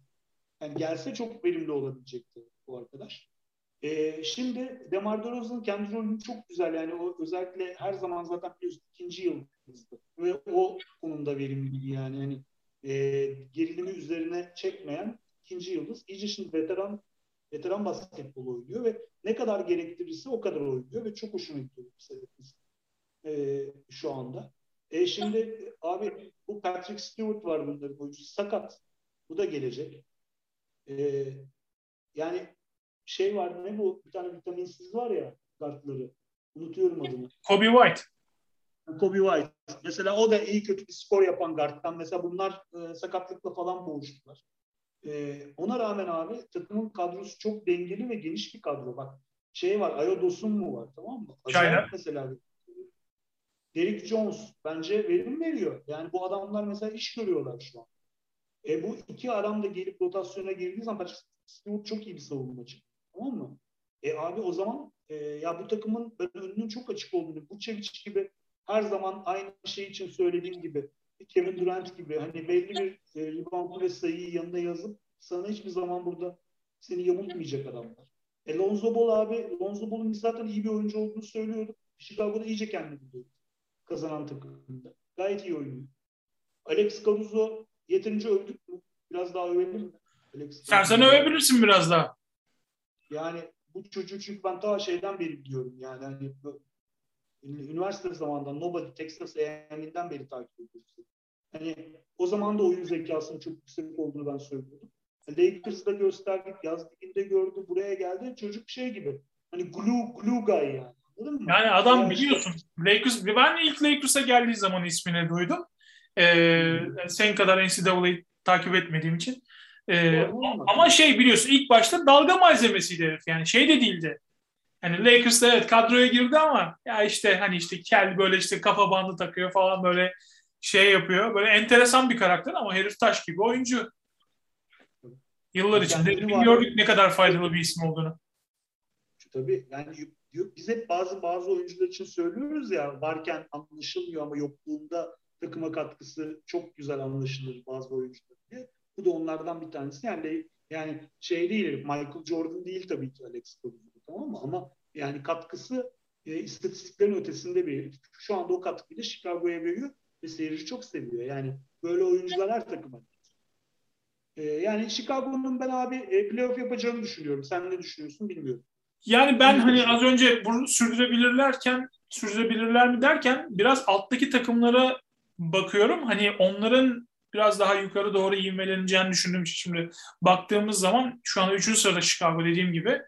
Yani gelse çok verimli olabilecekti bu arkadaş. Ee, şimdi Demar DeRozan'ın kendi rolünü çok güzel yani o özellikle her zaman zaten biliyorsun ikinci yıldızdı ve o konumda verimli yani yani e, gerilimi üzerine çekmeyen ikinci yıldız. İyice şimdi veteran veteran basketbol oynuyor ve ne kadar gerektirirse o kadar oynuyor ve çok hoşuma gidiyor e, şu anda. E şimdi abi bu Patrick Stewart var bunların oyuncusu sakat. Bu da gelecek. E, yani şey var ne bu? Bir tane vitaminsiz var ya kartları. Unutuyorum adını. Kobe White. Kobe White. Mesela o da iyi kötü bir skor yapan guardtan. Mesela bunlar e, sakatlıkla falan boğuştular. E, ona rağmen abi takımın kadrosu çok dengeli ve geniş bir kadro. Bak şey var, Ayodos'un mu var tamam mı? Acayip mesela Derek Jones bence verim veriyor. Yani bu adamlar mesela iş görüyorlar şu an. E bu iki adam da gelip rotasyona girdiği zaman Stewart çok iyi bir savunmacı. Tamam mı? E abi o zaman e, ya bu takımın ben önünün çok açık olduğunu, bu Çeviç gibi her zaman aynı şey için söylediğim gibi Kevin Durant gibi hani belli bir e, rebound ve sayıyı yanında yazıp sana hiçbir zaman burada seni yamultmayacak adamlar. E Lonzo Ball abi, Lonzo Ball'un zaten iyi bir oyuncu olduğunu söylüyorduk. Chicago'da iyice kendini buluyor kazanan takımında. Gayet iyi oynuyor. Alex Caruso yeterince övdük mü? Biraz daha övebilir mi? Alex sen sen övebilirsin biraz daha. Yani bu çocuğu çünkü ben daha şeyden beri biliyorum yani hani üniversite zamanında Nobody Texas A&M'den beri takip ediyoruz. Hani o zaman da oyun zekasının çok yüksek olduğunu ben söylüyordum. Lakers'da gösterdik, yaz liginde gördü, buraya geldi. Çocuk şey gibi. Hani glue, glue guy yani. Yani adam yani biliyorsun Lakers, ben ilk Lakers'a geldiği zaman ismini duydum. Ee, sen kadar NCAA'yı takip etmediğim için. Ee, ama şey biliyorsun ilk başta dalga malzemesiydi herif. Yani şey de değildi. Hani Lakers'da evet kadroya girdi ama ya işte hani işte kel böyle işte kafa bandı takıyor falan böyle şey yapıyor. Böyle enteresan bir karakter ama herif taş gibi oyuncu. Yıllar içinde gördük ne kadar faydalı bir isim olduğunu. Tabii yani diyor. Biz hep bazı bazı oyuncular için söylüyoruz ya varken anlaşılmıyor ama yokluğunda takıma katkısı çok güzel anlaşılır bazı oyuncular diye. Bu da onlardan bir tanesi. Yani yani şey değil, Michael Jordan değil tabii ki Alex Caruso tamam mı? Ama yani katkısı e, istatistiklerin ötesinde bir. Şu anda o katkıyı da Chicago'ya veriyor ve seyirci çok seviyor. Yani böyle oyuncular her takıma. E, yani Chicago'nun ben abi e, playoff yapacağını düşünüyorum. Sen ne düşünüyorsun bilmiyorum. Yani ben hani az önce bunu sürdürebilirlerken sürdürebilirler mi derken biraz alttaki takımlara bakıyorum. Hani onların biraz daha yukarı doğru ivmeleneceğini düşündüğüm için şimdi baktığımız zaman şu an 3. sırada Chicago dediğim gibi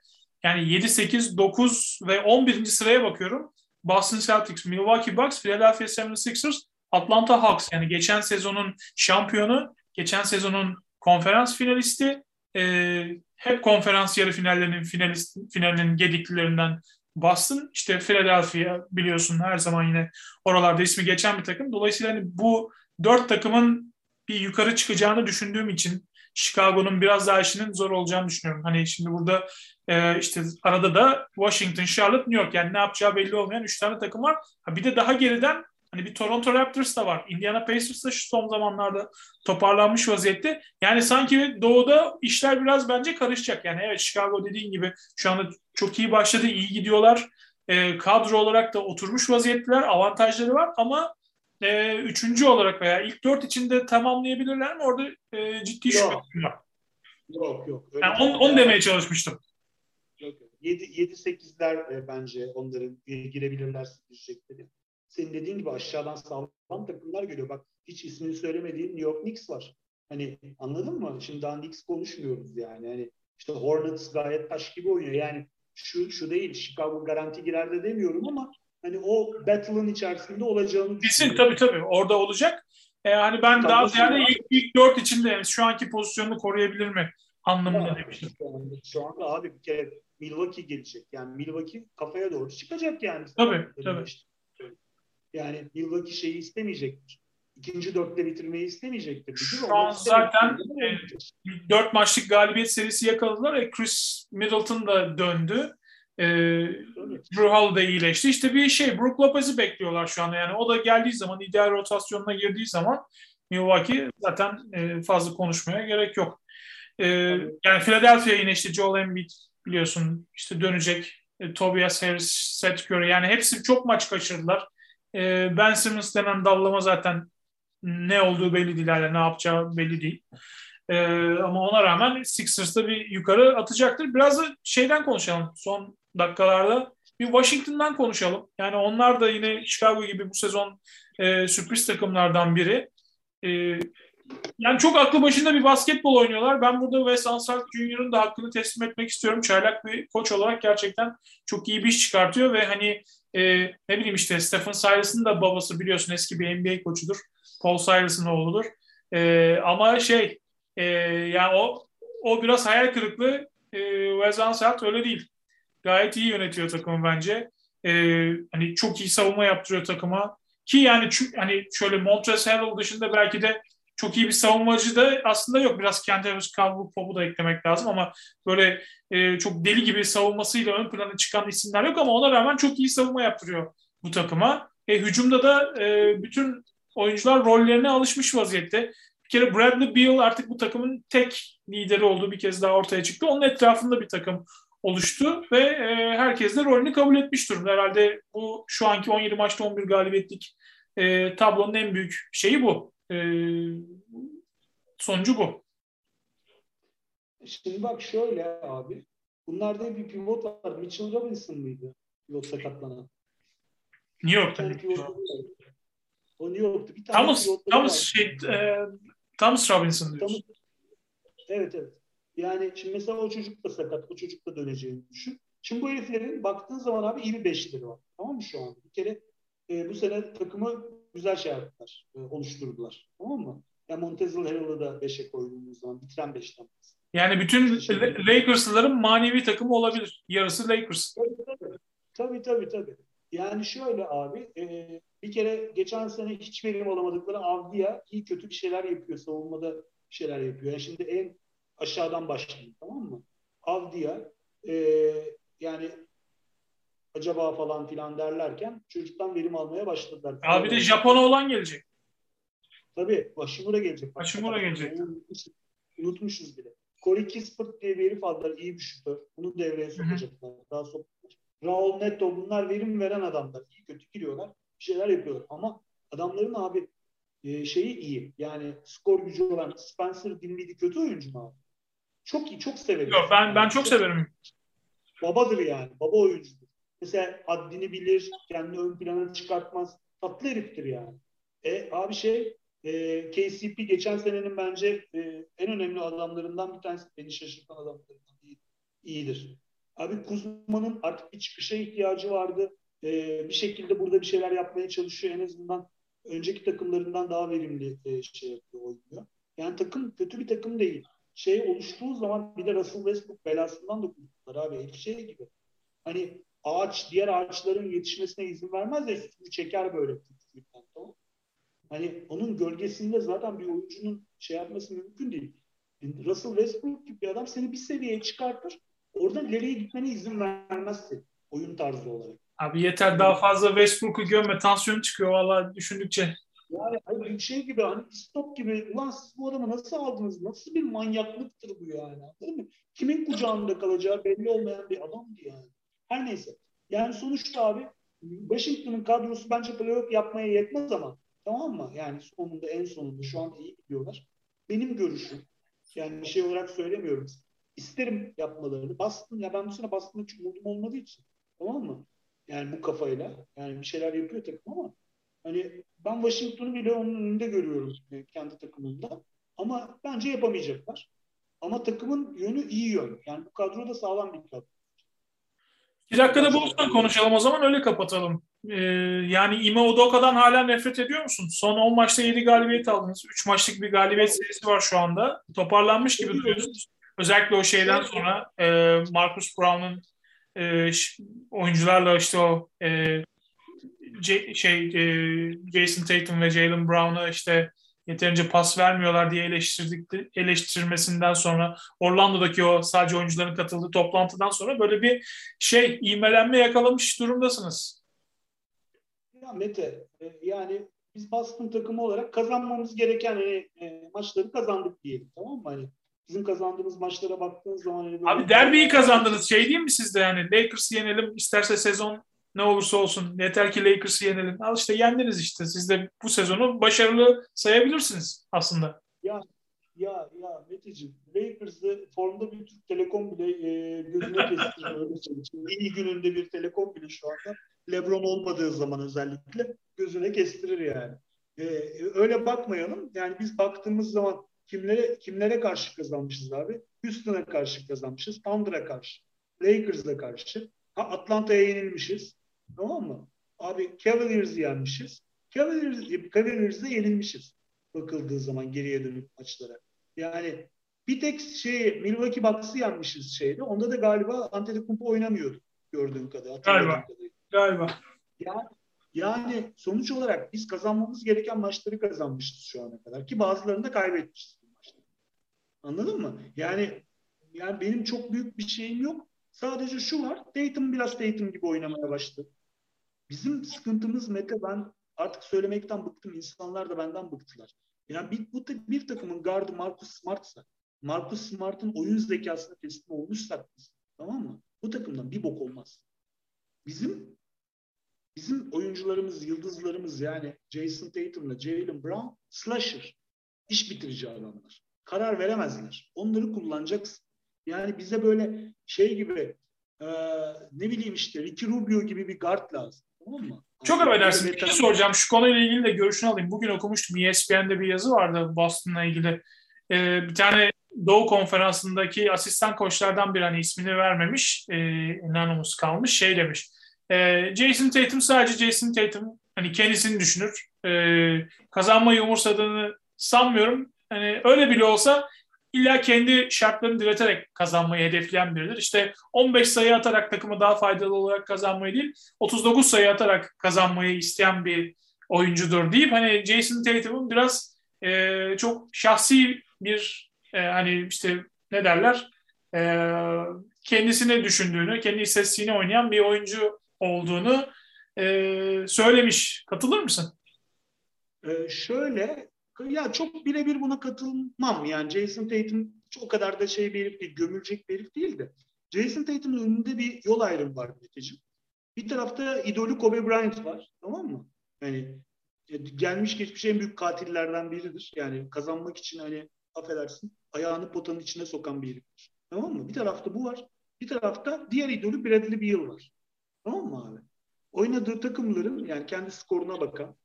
yani 7, 8, 9 ve 11. sıraya bakıyorum. Boston Celtics, Milwaukee Bucks, Philadelphia 76ers, Atlanta Hawks yani geçen sezonun şampiyonu, geçen sezonun konferans finalisti, e, hep konferans yarı finallerinin finalist, finalinin gediklilerinden Boston, işte Philadelphia biliyorsun her zaman yine oralarda ismi geçen bir takım. Dolayısıyla hani bu dört takımın bir yukarı çıkacağını düşündüğüm için Chicago'nun biraz daha işinin zor olacağını düşünüyorum. Hani şimdi burada e, işte arada da Washington, Charlotte, New York yani ne yapacağı belli olmayan üç tane takım var. Ha, bir de daha geriden hani bir Toronto Raptors da var. Indiana Pacers da şu son zamanlarda toparlanmış vaziyette. Yani sanki doğuda işler biraz bence karışacak. Yani evet Chicago dediğin gibi şu anda çok iyi başladı, iyi gidiyorlar. E, kadro olarak da oturmuş vaziyetteler, avantajları var ama e, üçüncü olarak veya ilk dört içinde tamamlayabilirler mi? Orada e, ciddi şüphem var. Yok yok. Öyle yani onu, onu demeye çalışmıştım. Yok, 7-8'ler e, bence onların girebilirler diyecekleri. Senin dediğin gibi aşağıdan sağlam takımlar geliyor. Bak hiç ismini söylemediğin New York Knicks var. Hani anladın mı? Şimdi daha Knicks konuşmuyoruz yani. Hani işte Hornets gayet taş gibi oynuyor. Yani şu şu değil Chicago garanti girer de demiyorum ama hani o battle'ın içerisinde olacağını Kesin tabii tabii orada olacak. Ee, hani ben tabii daha ziyade ilk, ilk dört içinde yani şu anki pozisyonunu koruyabilir mi anlamında ya, demiştim. Şu anda, şu anda abi bir kere Milwaukee gelecek. Yani Milwaukee kafaya doğru çıkacak yani. Tabii tabii. Yani Milwaukee şeyi istemeyecektir. İkinci dörtte bitirmeyi istemeyecektir. Şu an zaten e, dört maçlık galibiyet serisi yakaladılar. E, Chris Middleton da döndü. E, Drew Holiday iyileşti. İşte bir şey Brook Lopez'i bekliyorlar şu anda. Yani o da geldiği zaman ideal rotasyonuna girdiği zaman Milwaukee zaten e, fazla konuşmaya gerek yok. E, yani Philadelphia yine işte Joel Embiid biliyorsun işte dönecek. E, Tobias Harris, Seth Curry yani hepsi çok maç kaçırdılar. E, ben Simmons denen dallama zaten ne olduğu belli değil. Yani ne yapacağı belli değil. E, ama ona rağmen Sixers'da bir yukarı atacaktır. Biraz da şeyden konuşalım. Son dakikalarda bir Washington'dan konuşalım. Yani onlar da yine Chicago gibi bu sezon e, sürpriz takımlardan biri. E, yani çok aklı başında bir basketbol oynuyorlar. Ben burada Wes Unseld Jr.'ın da hakkını teslim etmek istiyorum. Çaylak bir koç olarak gerçekten çok iyi bir iş çıkartıyor ve hani e, ne bileyim işte Stephen Silas'ın da babası biliyorsun eski bir NBA koçudur. Paul Silas'ın oğludur. E, ama şey e, yani o o biraz hayal kırıklığı. E, Wes Unseld öyle değil gayet iyi yönetiyor takımı bence. Ee, hani çok iyi savunma yaptırıyor takıma. Ki yani hani şöyle Montrezl Harrell dışında belki de çok iyi bir savunmacı da aslında yok. Biraz Kentavious Caldwell Pope'u da eklemek lazım ama böyle e, çok deli gibi savunmasıyla ön plana çıkan isimler yok ama ona rağmen çok iyi savunma yaptırıyor bu takıma. E, hücumda da e, bütün oyuncular rollerine alışmış vaziyette. Bir kere Bradley Beal artık bu takımın tek lideri olduğu bir kez daha ortaya çıktı. Onun etrafında bir takım oluştu ve e, herkes de rolünü kabul etmiş durumda. Herhalde bu şu anki 17 maçta 11 galibiyetlik e, tablonun en büyük şeyi bu. E, sonucu bu. Şimdi bak şöyle abi. Bunlarda bir pivot var. Mitchell Robinson mıydı? Pivot sakatlanan. New York'ta. O New York'ta. Bir tane Thomas, Thomas, şey, e, Thomas Robinson diyorsun. Thomas, evet evet. Yani şimdi mesela o çocuk da sakat, o çocuk da döneceğini düşün. Şimdi bu heriflerin baktığın zaman abi iyi bir beşleri var. Tamam mı şu an? Bir kere e, bu sene takımı güzel şey yaptılar, e, oluşturdular. Tamam mı? Yani Montezl Harrell'ı da beşe koyduğumuz zaman bitiren beşten. Yani bütün şey, Lakers'ların manevi takımı olabilir. Yarısı Lakers. Tabii tabii. Tabii tabii. tabii. Yani şöyle abi e, bir kere geçen sene hiç verim alamadıkları Avdiya iyi kötü bir şeyler yapıyor. Savunmada bir şeyler yapıyor. Yani şimdi en aşağıdan başlayayım tamam mı? Avdiya e, yani acaba falan filan derlerken çocuktan verim almaya başladılar. Abi de Japon olan gelecek. Tabii Hashimura gelecek. Hashimura gelecek. Unutmuşuz, bile. Corey Kispert diye bir herif aldılar. iyi bir şutör. Bunu devreye sokacaklar. Daha sokacaklar. Raul Neto bunlar verim veren adamlar. İyi kötü giriyorlar. Bir şeyler yapıyorlar. Ama adamların abi e, şeyi iyi. Yani skor gücü olan Spencer Dinwiddie kötü oyuncu mu abi? Çok iyi. Çok severim. Yok ben ben çok severim. Babadır yani. Baba oyuncudur. Mesela haddini bilir. Kendini ön plana çıkartmaz. Tatlı heriftir yani. E abi şey e, KCP geçen senenin bence e, en önemli adamlarından bir tanesi. Beni şaşırtan adamlarından iyi, iyidir. Abi Kuzma'nın artık bir çıkışa ihtiyacı vardı. E, bir şekilde burada bir şeyler yapmaya çalışıyor. En azından önceki takımlarından daha verimli e, şey yapıyor, oynuyor. Yani takım kötü bir takım değil. Şey oluştuğu zaman bir de Russell Westbrook belasından da kurtuldular abi. Herif şey gibi. Hani ağaç, diğer ağaçların yetişmesine izin vermez de üstünü çeker böyle. Hani onun gölgesinde zaten bir oyuncunun şey yapması mümkün değil. Russell Westbrook gibi bir adam seni bir seviyeye çıkartır. Oradan ileriye gitmene izin vermez seni. Oyun tarzı olarak. Abi yeter daha fazla Westbrook'u görme. Tansiyon çıkıyor valla düşündükçe. Yani hani şey gibi hani stop gibi ulan siz bu adamı nasıl aldınız? Nasıl bir manyaklıktır bu yani? Değil mi? Kimin kucağında kalacağı belli olmayan bir adamdı yani. Her neyse. Yani sonuçta abi Washington'ın kadrosu bence playoff yapmaya yetmez ama Tamam mı? Yani sonunda en sonunda şu anda iyi gidiyorlar. Benim görüşüm yani bir şey olarak söylemiyorum. İsterim yapmalarını. Boston ya ben bu sene Boston'da hiç umudum olmadığı için. Tamam mı? Yani bu kafayla. Yani bir şeyler yapıyor takım ama hani ben Washington'u bile onun önünde görüyorum kendi takımında. Ama bence yapamayacaklar. Ama takımın yönü iyi yön. Yani bu kadro da sağlam bir kadro. Bir dakikada Boston konuşalım o zaman öyle kapatalım. Ee, yani Ime Udoka'dan hala nefret ediyor musun? Son 10 maçta 7 galibiyet aldınız. 3 maçlık bir galibiyet serisi var şu anda. Toparlanmış gibi duruyorsunuz. Özellikle o şeyden sonra e, Marcus Brown'un e, oyuncularla işte o e, C, şey e, Jason Tatum ve Jalen Brown'a işte yeterince pas vermiyorlar diye eleştirdik eleştirmesinden sonra Orlando'daki o sadece oyuncuların katıldığı toplantıdan sonra böyle bir şey imelenme yakalamış durumdasınız. Ya Mete e, yani biz Boston takımı olarak kazanmamız gereken hani, e, maçları kazandık diyelim tamam mı? Hani bizim kazandığımız maçlara baktığınız zaman hani Abi derbiyi kazandınız. Şey değil mi sizde yani Lakers'ı yenelim isterse sezon ne olursa olsun yeter ki Lakers'ı yenelim. Al işte yendiniz işte. Siz de bu sezonu başarılı sayabilirsiniz aslında. Ya ya ya Meteciğim Lakers'ı formda bir Türk Telekom bile e, gözüne kestiriyor. İyi gününde bir Telekom bile şu anda LeBron olmadığı zaman özellikle gözüne kestirir yani. E, öyle bakmayalım. Yani biz baktığımız zaman kimlere kimlere karşı kazanmışız abi? Houston'a karşı kazanmışız. Thunder'a karşı. Lakers'a karşı. Atlanta'ya yenilmişiz. Tamam mı? Abi Cavaliers'ı yenmişiz. Cavaliers, Cavaliers'ı yenilmişiz. Bakıldığı zaman geriye dönük maçlara. Yani bir tek şey Milwaukee Bucks'ı yenmişiz şeyde. Onda da galiba Antetokounmpo oynamıyordu gördüğüm kadarıyla. Galiba. Galiba. Yani, yani sonuç olarak biz kazanmamız gereken maçları kazanmışız şu ana kadar ki bazılarını da kaybetmişiz. Anladın mı? Yani yani benim çok büyük bir şeyim yok. Sadece şu var. Tatum biraz Tatum gibi oynamaya başladı. Bizim sıkıntımız Mete ben artık söylemekten bıktım. İnsanlar da benden bıktılar. Yani bir, bu bir takımın gardı Marcus Smart'sa Marcus Smart'ın oyun zekasına teslim olmuşsak biz, tamam mı? Bu takımdan bir bok olmaz. Bizim bizim oyuncularımız, yıldızlarımız yani Jason Tatum'la Jalen Brown slasher. iş bitirici adamlar. Karar veremezler. Onları kullanacaksın. Yani bize böyle şey gibi e, ne bileyim işte Ricky Rubio gibi bir guard lazım. Tamam mı? Çok affedersin. Bir şey soracağım. Şu konuyla ilgili de görüşünü alayım. Bugün okumuştum. ESPN'de bir yazı vardı Boston'la ilgili. Ee, bir tane Doğu Konferansı'ndaki asistan koçlardan bir hani ismini vermemiş. E, anonymous kalmış. Şey demiş. E, Jason Tatum sadece Jason Tatum hani kendisini düşünür. E, kazanmayı umursadığını sanmıyorum. Hani öyle bile olsa illa kendi şartlarını direterek kazanmayı hedefleyen biridir. İşte 15 sayı atarak takımı daha faydalı olarak kazanmayı değil, 39 sayı atarak kazanmayı isteyen bir oyuncudur deyip hani Jason Tatum'un biraz e, çok şahsi bir e, hani işte ne derler e, kendisini düşündüğünü, kendi istatistiğini oynayan bir oyuncu olduğunu e, söylemiş. Katılır mısın? Ee, şöyle ya çok birebir buna katılmam. Yani Jason Tatum o kadar da şey bir herif değil, gömülecek bir herif değil de. Jason Tatum'un önünde bir yol ayrımı var Meteciğim. Bir tarafta idolü Kobe Bryant var. Tamam mı? Yani e, gelmiş geçmiş en büyük katillerden biridir. Yani kazanmak için hani affedersin ayağını potanın içine sokan bir heriftir. Tamam mı? Bir tarafta bu var. Bir tarafta diğer idolü Bradley Beal var. Tamam mı abi? Oynadığı takımların yani kendi skoruna bakan,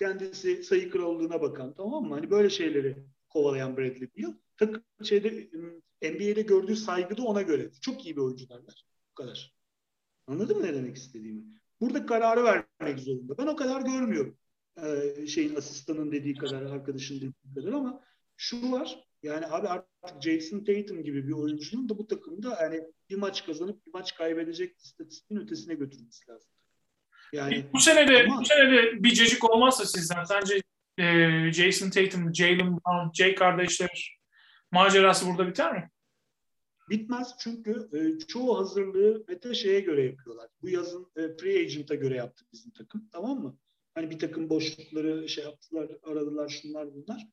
kendisi sayı krallığına bakan tamam mı? Hani böyle şeyleri kovalayan Bradley Beal. Takım şeyde NBA'de gördüğü saygı da ona göre. Çok iyi bir oyuncu derler. Bu kadar. Anladın mı ne demek istediğimi? Burada kararı vermek zorunda. Ben o kadar görmüyorum. Ee, şeyin asistanın dediği kadar, arkadaşın dediği kadar ama şu var. Yani abi artık Jason Tatum gibi bir oyuncunun da bu takımda yani bir maç kazanıp bir maç kaybedecek istatistiğin ötesine götürmesi lazım. Yani bu sene de ama, bu sene de bir cecik olmazsa sizden sence e, Jason Tatum, Jalen Brown, Jay kardeşler macerası burada biter mi? Bitmez çünkü e, çoğu hazırlığı Mete şeye göre yapıyorlar. Bu yazın e, free agent'a göre yaptık bizim takım. Tamam mı? Hani bir takım boşlukları şey yaptılar, aradılar şunlar bunlar.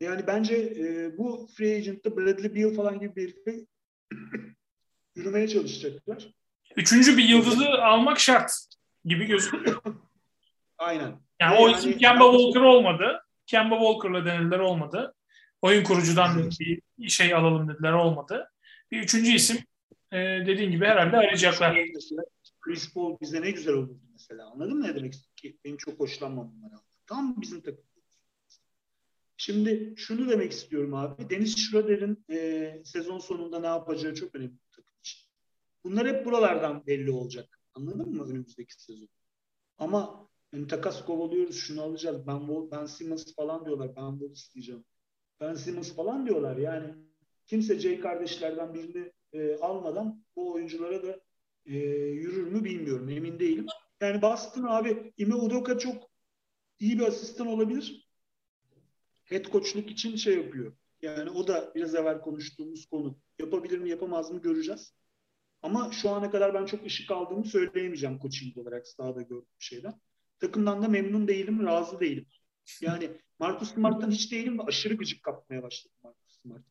Yani bence e, bu free agent'ta Bradley Beal falan gibi bir herife yürümeye çalışacaklar. Üçüncü bir yıldızı almak şart gibi gözüküyor. Aynen. Yani Ve o isim yani, Kemba Walker olmadı. Kemba Walker'la denildiler olmadı. Oyun kurucudan bir şey alalım dediler olmadı. Bir üçüncü isim e, dediğin gibi herhalde arayacaklar. Chris Paul bize ne güzel olurdu mesela. Anladın mı ne demek ki? Benim çok hoşlanmam bunlara. Tam bizim takım. Şimdi şunu demek istiyorum abi. Deniz Schroeder'in e, sezon sonunda ne yapacağı çok önemli takım için. Bunlar hep buralardan belli olacak. Anladın mı önümüzdeki sezon? Ama yani takas kovalıyoruz, şunu alacağız. Ben Ben Simmons falan diyorlar. Ben Wall isteyeceğim. Ben Simmons falan diyorlar. Yani kimse Jay kardeşlerden birini e, almadan bu oyunculara da e, yürür mü bilmiyorum. Emin değilim. Yani Boston abi Ime Udoka çok iyi bir asistan olabilir. Head coachluk için şey yapıyor. Yani o da biraz evvel konuştuğumuz konu. Yapabilir mi yapamaz mı göreceğiz. Ama şu ana kadar ben çok ışık aldığımı söyleyemeyeceğim coaching olarak sahada gördüğüm şeyden. Takımdan da memnun değilim, razı değilim. Yani Marcus Smart'tan hiç değilim ve aşırı gıcık kapmaya başladım Marcus Smart.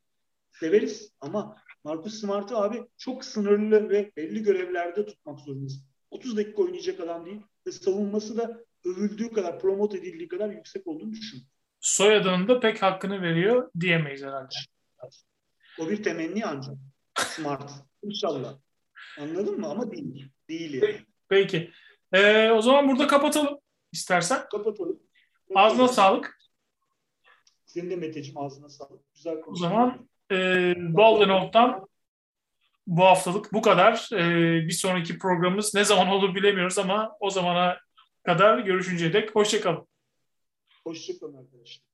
Severiz ama Marcus Smart'ı abi çok sınırlı ve belli görevlerde tutmak zorundayız. 30 dakika oynayacak adam değil ve savunması da övüldüğü kadar, promote edildiği kadar yüksek olduğunu düşünüyorum. Soyadının da pek hakkını veriyor diyemeyiz herhalde. O bir temenni ancak. Smart. İnşallah. Anladın mı? Ama değil. Değil yani. Peki. Ee, o zaman burada kapatalım istersen. Kapatalım. Ağzına sağlık. Senin de Meteciğim ağzına sağlık. Güzel konuştun. O zaman e, Golden Oak'tan bu haftalık bu kadar. E, bir sonraki programımız ne zaman olur bilemiyoruz ama o zamana kadar görüşünceye dek hoşçakalın. Hoşçakalın arkadaşlar.